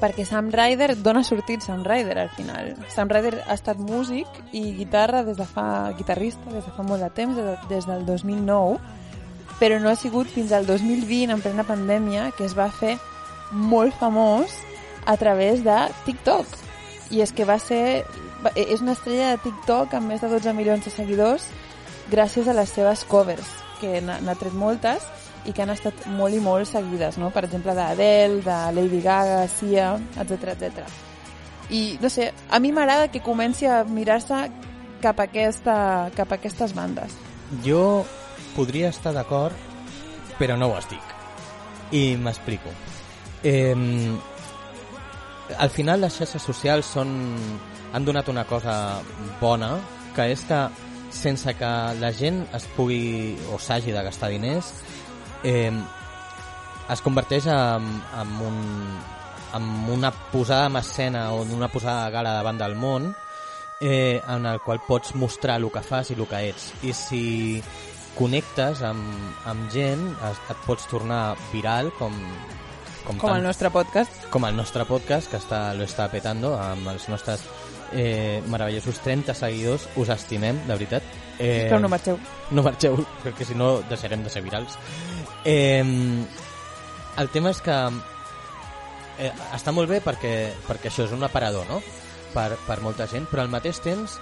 perquè Sam Ryder, d'on ha sortit Sam Ryder al final? Sam Ryder ha estat músic i guitarra des de fa, guitarrista des de fa molt de temps, des, de, des del 2009, però no ha sigut fins al 2020, en plena pandèmia, que es va fer molt famós a través de TikTok. I és que va ser... va- És una estrella de TikTok amb més de 12 milions de seguidors gràcies a les seves covers, que n'ha tret moltes i que han estat molt i molt seguides, no? Per exemple, d'Adele, de Lady Gaga, Sia, etc etc. I, no sé, a mi m'agrada que comenci a mirar-se cap, a aquesta, cap a aquestes bandes. Jo podria estar d'acord, però no ho estic. I m'explico. Eh, al final les xarxes socials són, han donat una cosa bona, que és que sense que la gent es pugui o s'hagi de gastar diners, eh, es converteix en, en, un, en una posada en escena o en una posada de gala davant del món eh, en el qual pots mostrar el que fas i el que ets. I si connectes amb, amb gent, es, et pots tornar viral com, com, Com el nostre podcast. com el nostre podcast, que està, lo està petando amb els nostres eh, meravellosos 30 seguidors. Us estimem, de veritat. Eh, Però no marxeu. no marxeu, perquè si no deixarem de ser virals. Eh, el tema és que eh, està molt bé perquè, perquè això és un aparador, no? Per, per molta gent, però al mateix temps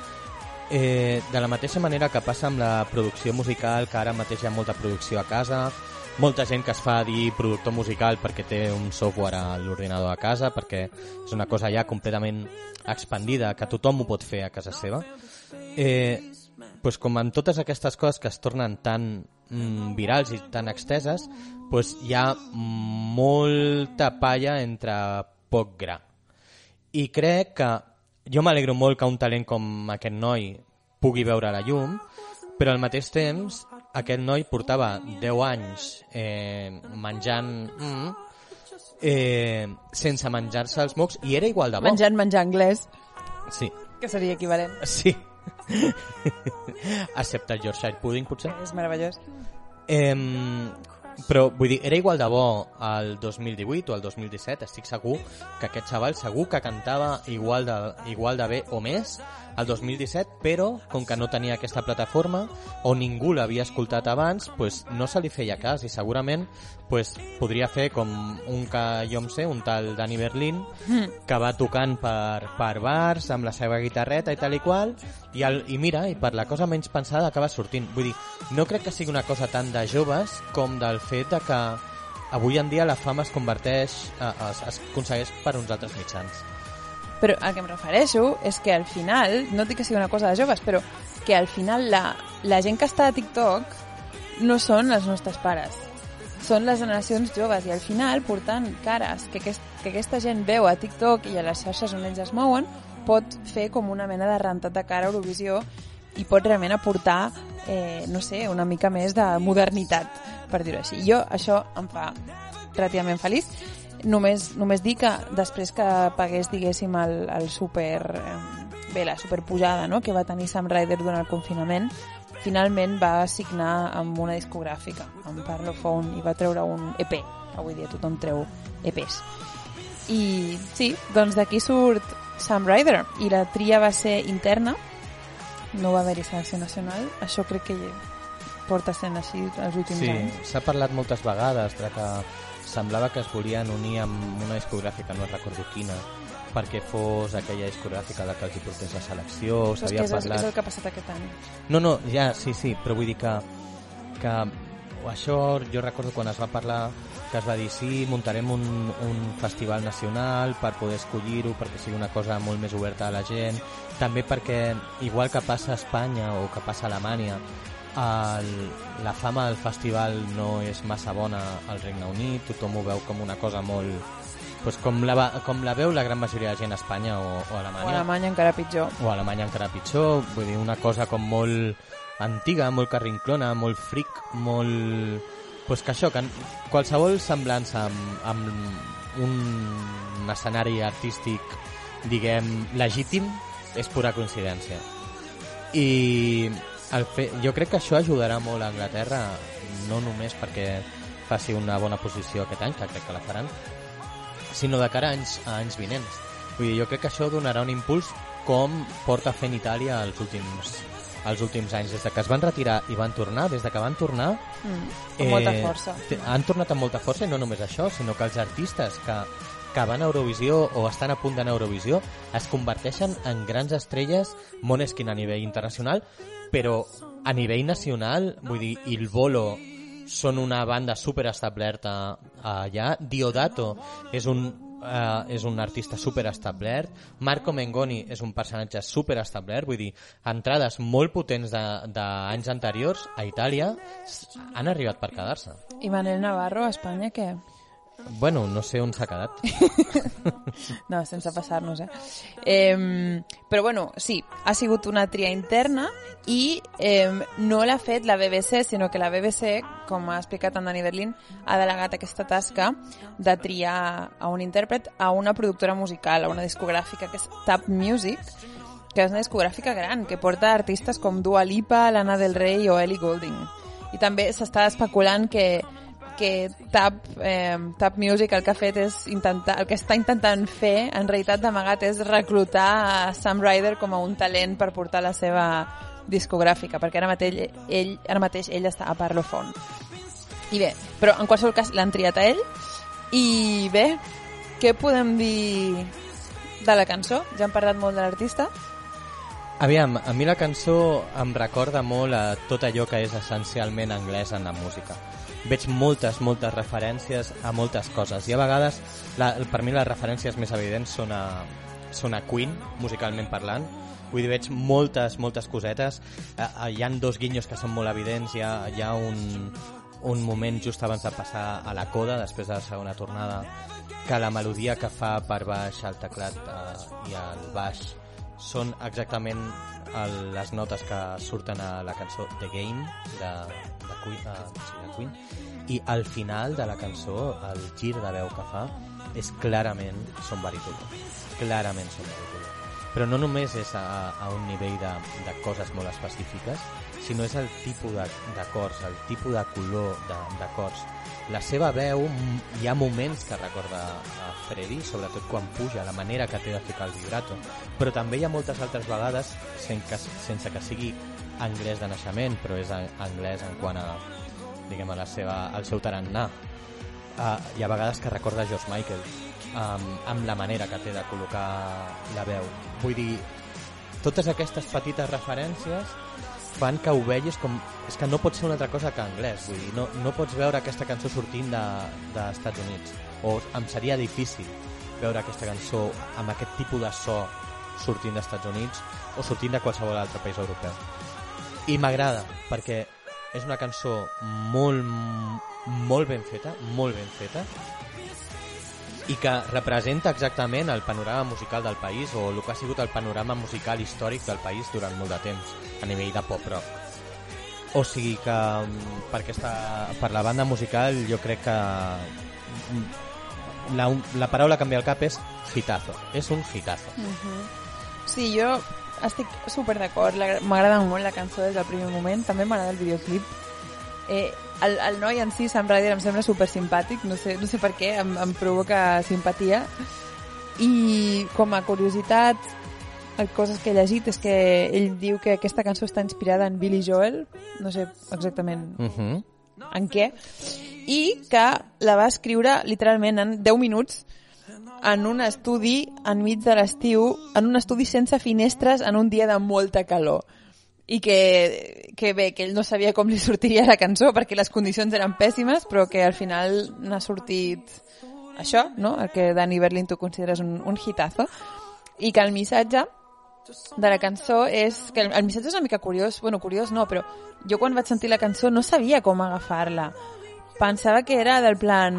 eh, de la mateixa manera que passa amb la producció musical, que ara mateix hi ha molta producció a casa, molta gent que es fa dir productor musical perquè té un software a l'ordinador a casa, perquè és una cosa ja completament expandida, que tothom ho pot fer a casa seva. Eh, pues com amb totes aquestes coses que es tornen tan mm, virals i tan exteses, pues hi ha molta palla entre poc gra. I crec que jo m'alegro molt que un talent com aquest noi pugui veure la llum, però al mateix temps aquest noi portava 10 anys eh, menjant mm, eh, sense menjar-se els mocs i era igual de bo. Menjant menjar anglès, Sí, que seria equivalent. sí. (laughs) Excepte el Yorkshire Pudding, potser. És meravellós. Eh, però, vull dir, era igual de bo el 2018 o el 2017, estic segur que aquest xaval segur que cantava igual de, igual de bé o més el 2017, però com que no tenia aquesta plataforma o ningú l'havia escoltat abans, pues, no se li feia cas i segurament pues, podria fer com un que jo em sé, un tal Dani Berlín, que va tocant per, per bars amb la seva guitarreta i tal i qual, i, el, i mira, i per la cosa menys pensada acaba sortint. Vull dir, no crec que sigui una cosa tan de joves com del fet de que avui en dia la fama es converteix, eh, es, es aconsegueix per uns altres mitjans. Però a què em refereixo és que al final, no dic que sigui una cosa de joves, però que al final la, la gent que està a TikTok no són els nostres pares. Són les generacions joves i al final portant cares que, aquest, que aquesta gent veu a TikTok i a les xarxes on ells es mouen pot fer com una mena de rentat de cara a Eurovisió i pot realment aportar, eh, no sé, una mica més de modernitat, per dir-ho així. Jo això em fa relativament feliç només, només dir que després que pagués, diguéssim, el, el super... Eh, bé, la superpujada no? que va tenir Sam Ryder durant el confinament, finalment va signar amb una discogràfica, amb Parlophone, i va treure un EP. Avui dia tothom treu EPs. I sí, doncs d'aquí surt Sam Ryder, i la tria va ser interna, no va haver-hi selecció nacional, això crec que porta sent així els últims Sí, anys. s'ha parlat moltes vegades de que semblava que es volien unir amb una discogràfica, no recordo quina, perquè fos aquella discogràfica la que els hi portés la selecció, és, s'havia és, és parlat... el que ha passat aquest any. No, no, ja, sí, sí, però vull dir que, que això jo recordo quan es va parlar que es va dir sí, muntarem un, un festival nacional per poder escollir-ho, perquè sigui una cosa molt més oberta a la gent, també perquè, igual que passa a Espanya o que passa a Alemanya, el, la fama del festival no és massa bona al Regne Unit, tothom ho veu com una cosa molt... Pues com, la, com la veu la gran majoria de gent a Espanya o, o a O Alemanya a Alemanya encara pitjor. o a Alemanya encara pitjor, vull dir, una cosa com molt antiga, molt carrinclona, molt fric, molt... Pues que això, que qualsevol semblança amb, amb un, un escenari artístic, diguem, legítim, és pura coincidència. I el fe... jo crec que això ajudarà molt a Anglaterra, no només perquè faci una bona posició aquest any, que crec que la faran, sinó de cara a anys, a anys vinents. Vull dir, jo crec que això donarà un impuls com porta fent Itàlia els últims, els últims anys. Des de que es van retirar i van tornar, des de que van tornar... Mm, amb molta força. Han tornat amb molta força i no només això, sinó que els artistes que, que van a Eurovisió o estan a punt d'anar a Eurovisió es converteixen en grans estrelles Måneskin a nivell internacional, però a nivell nacional, vull dir, Il Volo són una banda super establerta allà, Diodato és un, uh, és un artista super establert, Marco Mengoni és un personatge super establert, vull dir, entrades molt potents d'anys anteriors a Itàlia han arribat per quedar-se. I Manel Navarro, a Espanya, què? Bueno, no sé on s'ha quedat. (laughs) No, sense passar-nos, eh? eh? Però bueno, sí, ha sigut una tria interna i eh, no l'ha fet la BBC, sinó que la BBC, com ha explicat en Dani Berlin, ha delegat aquesta tasca de triar a un intèrpret a una productora musical, a una discogràfica que és Tap Music, que és una discogràfica gran, que porta artistes com Dua Lipa, Lana Del Rey o Ellie Goulding. I també s'està especulant que que Tap, eh, Tap Music el que ha fet és intentar, el que està intentant fer en realitat d'amagat és reclutar a Sam Ryder com a un talent per portar la seva discogràfica, perquè ara mateix ell, ara mateix ell està a Parlophone. I bé, però en qualsevol cas l'han triat a ell i bé, què podem dir de la cançó? Ja hem parlat molt de l'artista. Aviam, a mi la cançó em recorda molt a tot allò que és essencialment anglès en la música. Veig moltes, moltes referències a moltes coses i a vegades la, per mi les referències més evidents són a, són a Queen, musicalment parlant. Vull dir, veig moltes, moltes cosetes. Eh, eh, hi han dos guinyos que són molt evidents. Hi ha, hi ha un, un moment just abans de passar a la coda, després de la segona tornada, que la melodia que fa per baix el teclat eh, i el baix són exactament el, les notes que surten a la cançó The Game de, de, Queen, uh, sí, de Queen. I al final de la cançó el gir de veu que fa és clarament son barítono clarament son barítono però no només és a, a un nivell de, de coses molt específiques sinó és el tipus d'acords el tipus de color d'acords la seva veu, hi ha moments que recorda a Freddy, sobretot quan puja, la manera que té de ficar el vibrato, però també hi ha moltes altres vegades sense que, sense que sigui anglès de naixement, però és anglès en quant a, diguem, a la seva, al seu tarannà. Uh, hi ha vegades que recorda George Michael, um, amb la manera que té de col·locar la veu. Vull dir, totes aquestes petites referències fan que ho vegis com... És que no pot ser una altra cosa que anglès, vull dir, no, no pots veure aquesta cançó sortint de- dels Estats Units, o em seria difícil veure aquesta cançó amb aquest tipus de so sortint dels Estats Units o sortint de qualsevol altre país europeu. I m'agrada, perquè és una cançó molt, molt ben feta, molt ben feta, i que representa exactament el panorama musical del país o el que ha sigut el panorama musical històric del país durant molt de temps a nivell de pop-rock. O sigui que mm, per, aquesta, per la banda musical jo crec que mm, la, la paraula que em ve al cap és hitazo. És un hitazo. Sí, jo estic super d'acord, m'agrada molt la cançó des del primer moment, també m'agrada el videoclip. Eh, el, el noi en si, Sam Ryder, em sembla super simpàtic, no sé, no sé per què, em, em provoca simpatia. I com a curiositat, el- coses que he llegit és que ell diu que aquesta cançó està inspirada en Billy Joel, no sé exactament Uh -huh. en què, i que la va escriure literalment en 10 minuts en un estudi enmig de l'estiu, en un estudi sense finestres en un dia de molta calor i que, que bé, que ell no sabia com li sortiria la cançó perquè les condicions eren pèssimes però que al final n'ha sortit això, no? el que Dani Berlin tu consideres un, un hitazo i que el missatge de la cançó és que el, el missatge és una mica curiós, bueno, curiós no, però jo quan vaig sentir la cançó no sabia com agafar-la. Pensava que era del plan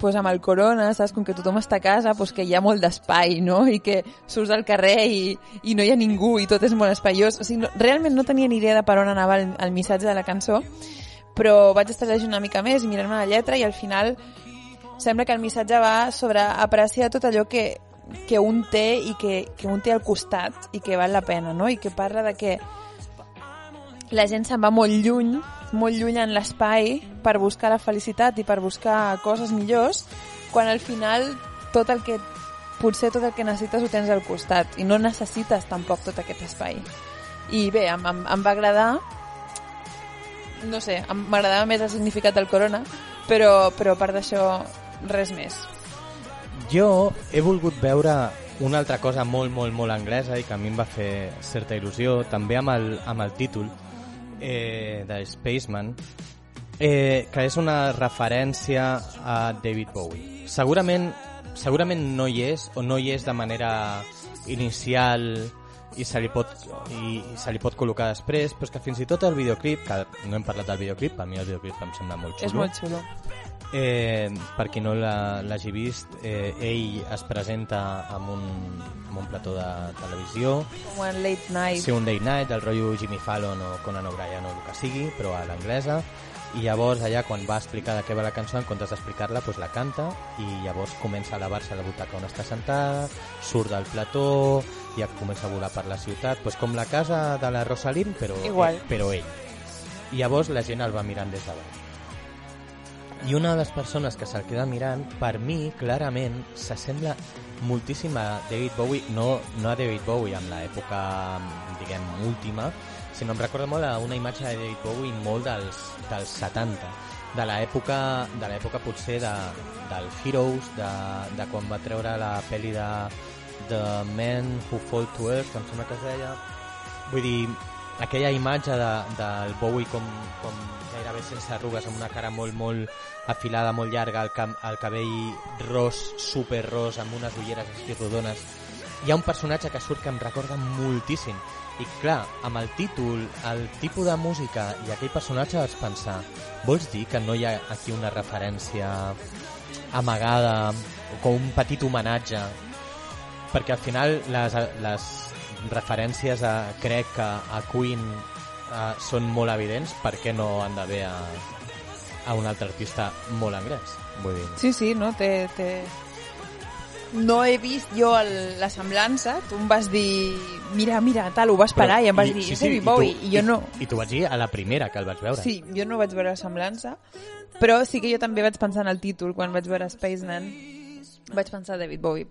pues amb el corona, saps, com que tothom està a casa, pues que hi ha molt d'espai, no? I que surts al carrer i, i no hi ha ningú i tot és molt espaiós. O sigui, no, realment no tenia ni idea de per on anava el, el missatge de la cançó, però vaig estar llegint una mica més i mirant la lletra i al final sembla que el missatge va sobre apreciar tot allò que, que un té i que, que un té al costat i que val la pena, no? I que parla de que la gent se'n va molt lluny, molt lluny en l'espai per buscar la felicitat i per buscar coses millors, quan al final tot el que potser tot el que necessites ho tens al costat i no necessites tampoc tot aquest espai. I bé, em, em, em va agradar no sé, m'agradava més el significat del corona però, però a part d'això res més. Jo he volgut veure una altra cosa molt, molt, molt anglesa i que a mi em va fer certa il·lusió, també amb el, amb el títol eh, de Spaceman, eh, que és una referència a David Bowie. Segurament, segurament no hi és, o no hi és de manera inicial i se li pot, i, i se li pot col·locar després, però és que fins i tot el videoclip, que no hem parlat del videoclip, a mi el videoclip em sembla molt xulo. és molt xulo Eh, per qui no la- l'hagi vist, eh, ell es presenta amb un, amb un plató de televisió, com en Late Night sí, un date night, del rotllo Jimmy Fallon o Conan O'Brien o el que sigui, però a l'anglesa, i llavors allà quan va explicar de què va la cançó, en comptes d'explicar-la, doncs la canta, i llavors comença a elevar-se a la butaca on està sentada, surt del plató, i ja comença a volar per la ciutat, doncs com la casa de la Rosalind, però, Igual. però ell. I llavors la gent el va mirant des de baix. I una de les persones que se'l queda mirant, per mi, clarament, s'assembla moltíssim a David Bowie, no, no a David Bowie en l'època, diguem, última, sinó em recorda molt a una imatge de David Bowie molt dels, dels 70, de l'època de l'època potser de, del Heroes, de, de quan va treure la pel·li de The Men Who Fall to Earth, em sembla que es deia. Vull dir, aquella imatge de, del Bowie com, com gairebé sense arrugues, amb una cara molt, molt afilada, molt llarga, el, cam, el cabell ros, super ros, amb unes ulleres així rodones. Hi ha un personatge que surt que em recorda moltíssim. I clar, amb el títol, el tipus de música i aquell personatge vas pensar vols dir que no hi ha aquí una referència amagada com un petit homenatge perquè al final les, les referències a, crec que a Queen uh, són molt evidents per què no han d'haver a, a un altre artista molt anglès vull dir, Sí, sí, no? Té, té... No he vist jo el, la semblança. Tu em vas dir, mira, mira, tal, ho vas parar i em vas dir, és David Bowie. I, jo no... i t'ho vaig dir a la primera que el vaig veure Sí, jo no vaig veure la semblança, però sí que jo també vaig pensar en el títol quan vaig veure Spaceman. Vaig pensar David Bowie.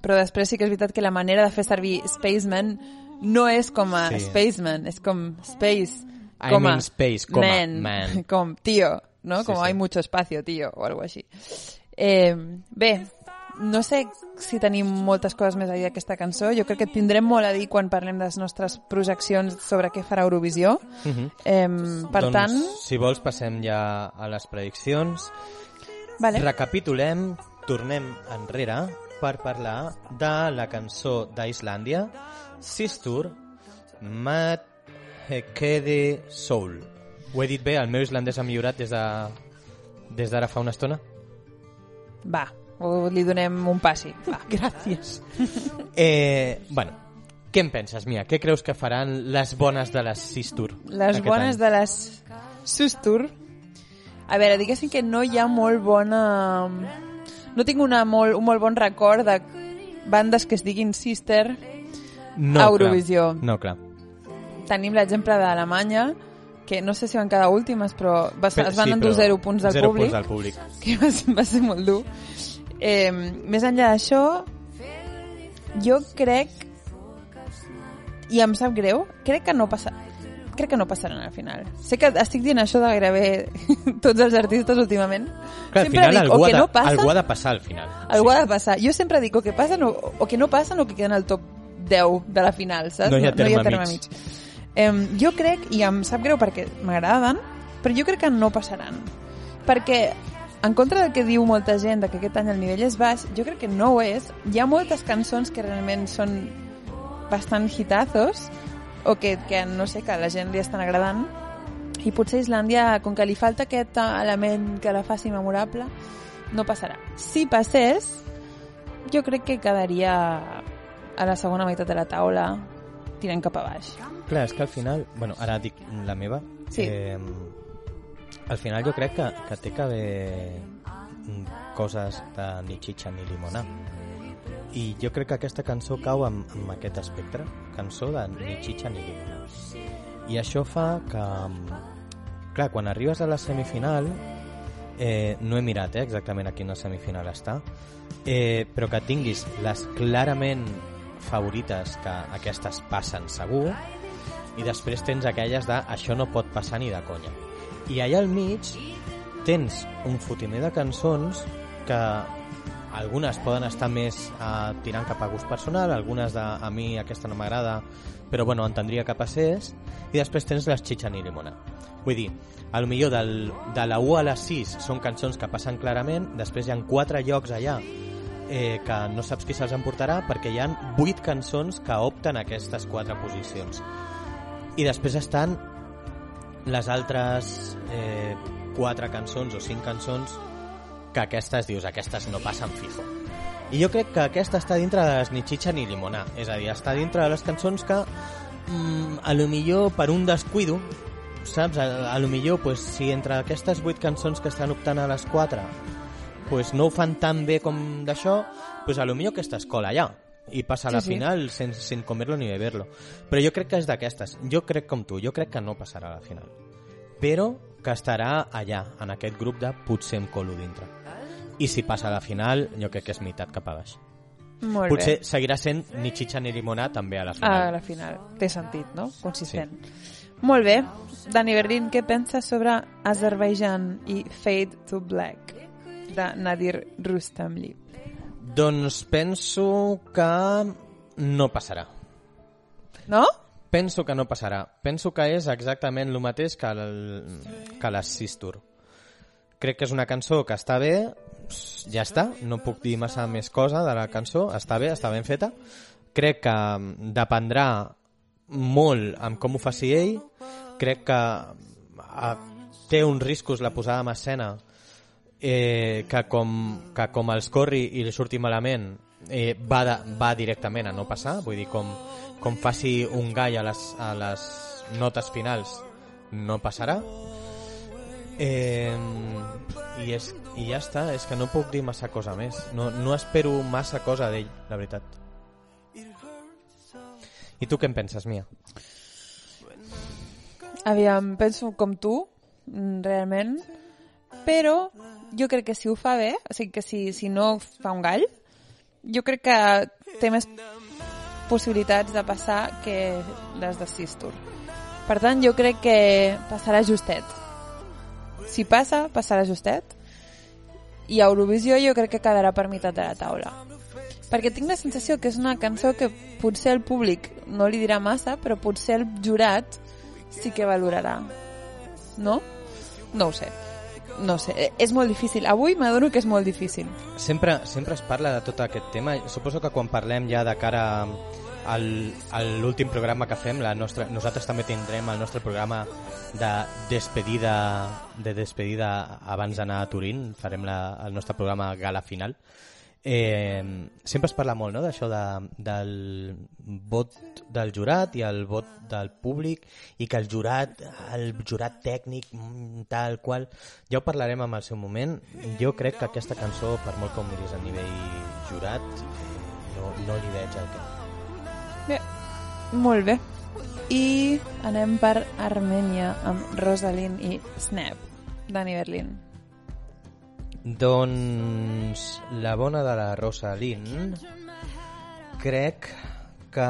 Però després sí que és veritat que la manera de fer servir Spaceman no és com a Sí. Spaceman, és com Space, I'm com a space, com a man, man. (laughs) com tío, ¿no? Sí, Como sí. hay mucho espacio, tío, o algo així. Eh, bé, no sé si tenim moltes coses més a dir d'aquesta cançó. Jo crec que tindrem molt a dir quan parlem de les nostres projeccions sobre què farà Eurovisió. Uh -huh. Eh, per doncs, tant, si vols passem ja a les prediccions vale. recapitulem tornem enrere per parlar de la cançó d'Islàndia Sistur Mat Hekede Soul ho he dit bé? El meu islandès ha millorat des de des d'ara fa una estona? Va, o li donem un passi. Va. (laughs) Gràcies. eh, bueno, què en penses, Mia? Què creus que faran les bones de les Sistur? Les bones de les Sustur. A veure, diguéssim que no hi ha molt bona... No tinc una molt, un molt bon record de bandes que es diguin Sister. No, Eurovisió. Clar. No, clar. Tenim l'exemple d'Alemanya, que no sé si van quedar últimes, però va, Però- es van sí, endur zero punts del zero públic, punts del públic. (laughs) que va ser, va ser molt dur. Eh, més enllà d'això, jo crec, i em sap greu, crec que no passa, crec que no passaran al final. Sé que estic dient això de gairebé (laughs) tots els artistes últimament. Clar, al sempre final dic, o ha que de, no passen, algú ha de passar al final. algú ha de passar. Jo sempre dic o que passen o, o que no passen o que queden al top 10 de la final, saps? No hi ha terme mig. Em, jo crec, i em sap greu perquè m'agraden, però jo crec que no passaran. Perquè, en contra del que diu molta gent de que aquest any el nivell és baix, jo crec que no ho és. Hi ha moltes cançons que realment són bastant hitazos, o que, que no sé, que a la gent li estan agradant, i potser Islàndia, com que li falta aquest element que la faci memorable, no passarà. Si passés, jo crec que quedaria a la segona meitat de la taula tirant cap a baix. Clar, és que al final... Bueno, ara dic la meva. Sí. Eh, al final jo crec que, que té que haver coses de ni xitxa ni limonar. I jo crec que aquesta cançó cau amb, amb aquest espectre. Cançó de ni xitxa ni limonar. I això fa que... Clar, quan arribes a la semifinal eh, no he mirat eh, exactament a quina semifinal està, eh, però que tinguis les clarament favorites que aquestes passen segur i després tens aquelles de això no pot passar ni de conya. I allà al mig tens un fotimer de cançons que algunes poden estar més eh, tirant cap a gust personal, algunes de a mi aquesta no m'agrada, però bueno, entendria que passés, i després tens les Chicha ni Limona. Vull dir, a lo millor del, de la 1 a la 6 són cançons que passen clarament, després hi ha quatre llocs allà eh, que no saps qui se'ls emportarà perquè hi han 8 cançons que opten a aquestes quatre posicions. I després estan les altres eh, quatre cançons o cinc cançons que aquestes dius, aquestes no passen fijo. I jo crec que aquesta està dintre de les ni xitxa ni limonar, és a dir, està dintre de les cançons que mm, a lo millor per un descuido saps? A, a lo millor, pues, si entre aquestes vuit cançons que estan optant a les quatre pues, no ho fan tan bé com d'això, pues, a lo millor aquesta escola allà i passa a la Sí, sí. final sin, sin comerlo ni beberlo. Però jo crec que és d'aquestes. Jo crec com tu, jo crec que no passarà a la final. Però que estarà allà, en aquest grup de potser em colo dintre. I si passa a la final, jo crec que és meitat cap a baix. Molt Potser bé. seguirà sent ni xitxa ni limonà també a la final. A la final. Té sentit, no? Consistent. Molt bé. Dani Berlin, què penses sobre Azerbaijan i Fade to Black de Nadir Rustamli? Doncs penso que no passarà. No? Penso que no passarà. Penso que és exactament el mateix que, el, que la Sistur. Crec que és una cançó que està bé, ja està, no puc dir massa més cosa de la cançó, està bé, està ben feta. Crec que dependrà molt amb com ho faci ell, crec que eh, té uns riscos la posada en escena eh, que, com, que com els corri i li surti malament eh, va, de, va directament a no passar. Vull dir, com, com faci un gall a les, a les notes finals no passarà. Eh, i, és, i ja està és que no puc dir massa cosa més. No, no espero massa cosa d'ell la veritat. I tu què en penses, Mia? Aviam, penso com tu, mm, realment, però jo crec que si ho fa bé, o sigui que si, si no fa un gall, jo crec que té més possibilitats de passar que les de Sistur. Per tant, jo crec que passarà justet. Si passa, passarà justet. I a Eurovisió jo crec que quedarà per meitat de la taula. Perquè tinc la sensació que és una cançó que potser el públic no li dirà massa, però potser el jurat sí que valorarà. No? No ho sé. No sé. És molt difícil. Avui m'adono que és molt difícil. Sempre, sempre es parla de tot aquest tema. Suposo que quan parlem ja de cara a l'últim programa que fem, la nostra, nosaltres també tindrem el nostre programa de despedida, de despedida abans d'anar a Turín. Farem la, el nostre programa gala final. Eh, sempre es parla molt no? d'això de, del vot del jurat i el vot del públic i que el jurat, el jurat tècnic mm, tal qual, ja ho parlarem en el seu moment jo crec que aquesta cançó per molt que ho miris a nivell jurat no, no li veig el que Bé, molt bé. I anem per Armènia amb Rosalind i Snap, Dani Berlin. Doncs la bona de la Rosalind crec que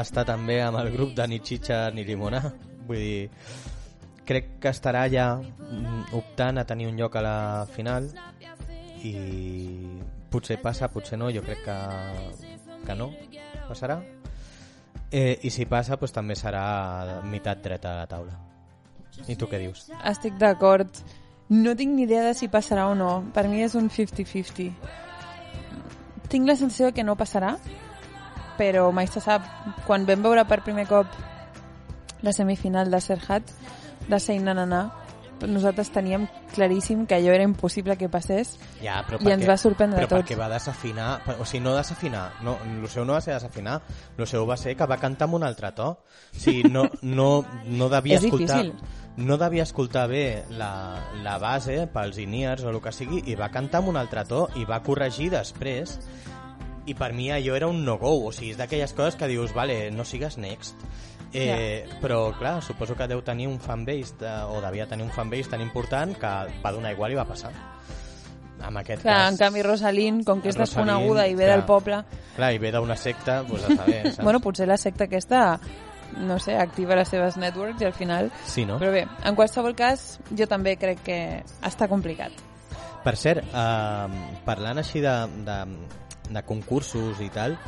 està també amb el grup de ni xitxa ni limonar. Vull dir, crec que estarà ja mm, optant a tenir un lloc a la final i potser passa, potser no, jo crec que, que no passarà. Eh, I si passa, doncs també serà meitat dreta a la taula. I tu què dius? Estic d'acord. No tinc ni idea de si passarà o no. Per mi és un 50-50. Tinc la sensació que no passarà, però mai se sap. Quan vam veure per primer cop la semifinal de Serhat, de Sein Nanana, nosaltres teníem claríssim que allò era impossible que passés Ja, però I ens va sorprendre però a tots. perquè va desafinar, o sigui, no desafinar, no, el seu no va ser desafinar, el seu va ser que va cantar amb un altre to. O sigui, no, no, no devia (laughs) És escoltar... difícil. No devia escoltar bé la, la base pels iniers o el que sigui i va cantar amb un altre to i va corregir després i per mi allò era un no-go, o sigui, és d'aquelles coses que dius, vale, no sigues next. Eh, Però, clar, suposo que deu tenir un fanbase, de, o devia tenir un fanbase tan important que va donar igual i va passar. En aquest Clar, cas... en canvi Rosalín, com que és Rosalín, desconeguda i ve clar. del poble... Clar, i ve d'una secta, doncs a saber, (laughs) saps? Bueno, potser la secta aquesta, no sé, activa les seves networks i al final... Sí, no? Però bé, en qualsevol cas, jo també crec que està complicat. Per cert, eh, parlant així de, de, de concursos i tal,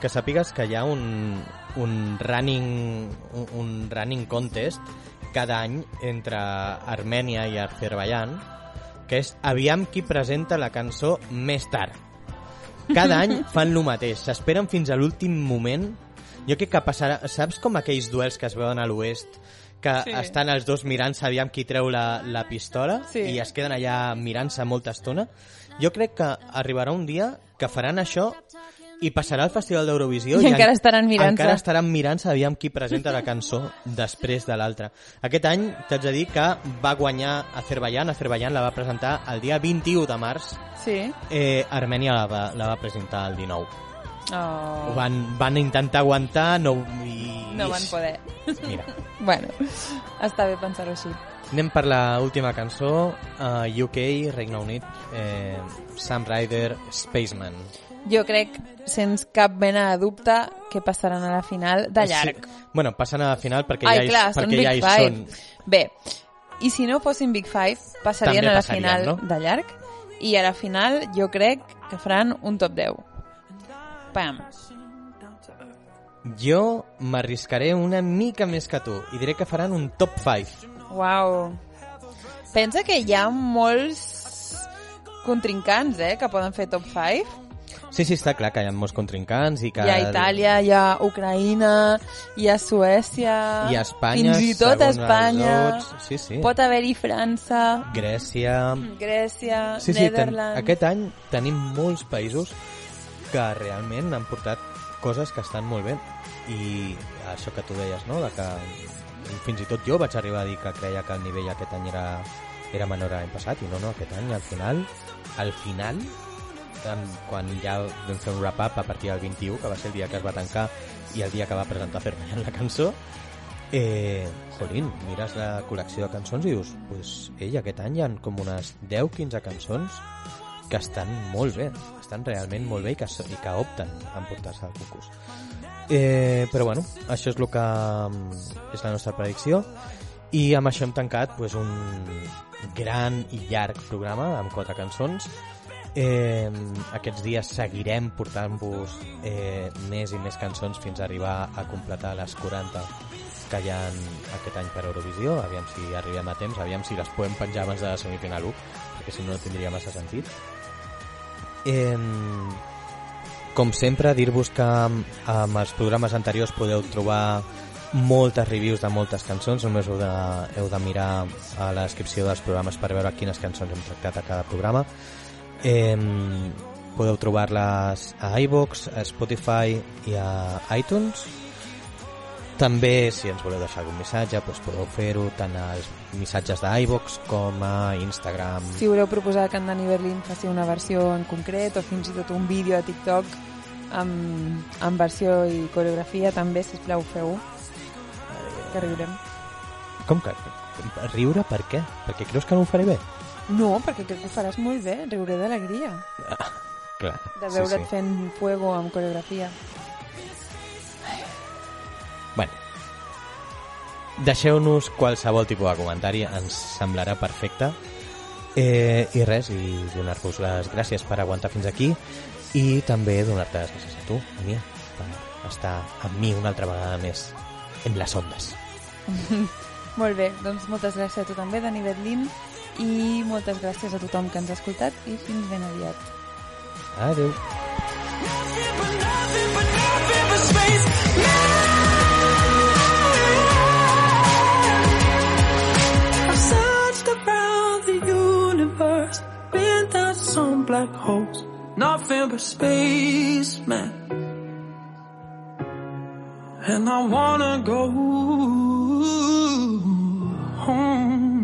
que sàpigues que hi ha un, un, running, un, un running contest cada any entre Armènia i Azerbaijan, que és aviam qui presenta la cançó més tard. Cada any (laughs) fan lo mateix, s'esperen fins a l'últim moment. Jo crec que passarà... Saps com aquells duels que es veuen a l'oest que Sí. estan els dos mirant-se aviam qui treu la, la pistola Sí. i es queden allà mirant-se molta estona? Jo crec que arribarà un dia que faran això i passarà al Festival d'Eurovisió I encara estaran mirant-se. encara estaran mirant-se aviam qui presenta la cançó després de l'altra. Aquest any t'haig de dir que va guanyar Azerbaijan, Azerbaijan la va presentar el dia 21 de març, Sí? eh, Armènia la va, la va presentar el 19. Oh, Van, van intentar aguantar no, i... no van poder. Mira, (laughs) Bueno, està bé pensar-ho així. anem per la última cançó, uh, UK, Regne Unit, eh, Sam Ryder, Spaceman. Jo crec, sens cap mena de dubte, que passaran a la final de llarg. Sí. Bueno, passen a la final perquè Ai, ja, clar, perquè ja hi són. Bé, i si no fossin Big Five, passarien També a la passarien, final no? de llarg. I a la final jo crec que faran un top 10. Pam. Jo m'arriscaré una mica més que tu i diré que faran un top 5. Uau. Pensa que hi ha molts contrincants, eh, que poden fer top 5. Sí, sí, està clar que hi ha molts contrincants i que... Hi ha Itàlia, hi ha Ucraïna, hi ha Suècia... I a Espanya, Fins i tot Espanya. Sí, sí. Pot haver-hi França, Grècia... Grècia, Sí, sí, ten, Netherlands... aquest any tenim molts països que realment han portat coses que estan molt bé. I això que tu deies, no?, de que fins i tot jo vaig arribar a dir que creia que el nivell aquest any era, era menor l'any passat, i no, no, aquest any al final, al final, quan ja vam fer un wrap-up a partir del 21, que va ser el dia que es va tancar i el dia que va presentar Fernández (laughs) la cançó, eh, jolín, mires la col·lecció de cançons i dius, pues, ei, aquest any hi ha com unes 10-15 cançons que estan molt bé, estan realment molt bé i que, i que opten a emportar-se al concurs. Eh, però bueno, això és el que mm, és la nostra predicció. I amb això hem tancat pues, un gran i llarg programa amb quatre cançons. Eh, aquests dies seguirem portant-vos eh, més i més cançons fins a arribar a completar les 40 que hi ha aquest any per Eurovisió. Aviam si arribem a temps, aviam si les podem penjar abans de la semifinal 1 perquè si no no tindria massa sentit eh, com sempre, dir-vos que amb, els programes anteriors podeu trobar moltes reviews de moltes cançons, només heu de, heu de mirar a la descripció dels programes per veure quines cançons hem tractat a cada programa. Eh, podeu trobar-les a iVox, a Spotify i a iTunes. També, si ens voleu deixar algun missatge, doncs podeu fer-ho tant als missatges d'iVox com a Instagram. Si voleu proposar que en Dani Berlin faci una versió en concret o fins i tot un vídeo a TikTok amb, amb versió i coreografia, també, sisplau, feu-ho. Que riurem. Com que? Riure per què? Perquè creus que no ho faré bé? No, perquè crec que ho faràs molt bé. Riuré d'alegria. Clar, De veure't sí, sí. fent fuego amb coreografia. Bueno, deixeu-nos qualsevol tipus de comentari, ens semblarà perfecte. Eh, I res, i donar-vos les gràcies per aguantar fins aquí i també donar-te les gràcies a tu, a mi, per estar amb mi una altra vegada més en les ondes. (laughs) Molt bé, doncs moltes gràcies a tu també, Dani Berlin, i moltes gràcies a tothom que ens ha escoltat i fins ben aviat. Adeu. I've universe, been down some black holes, nothing but space, man. And I wanna go home.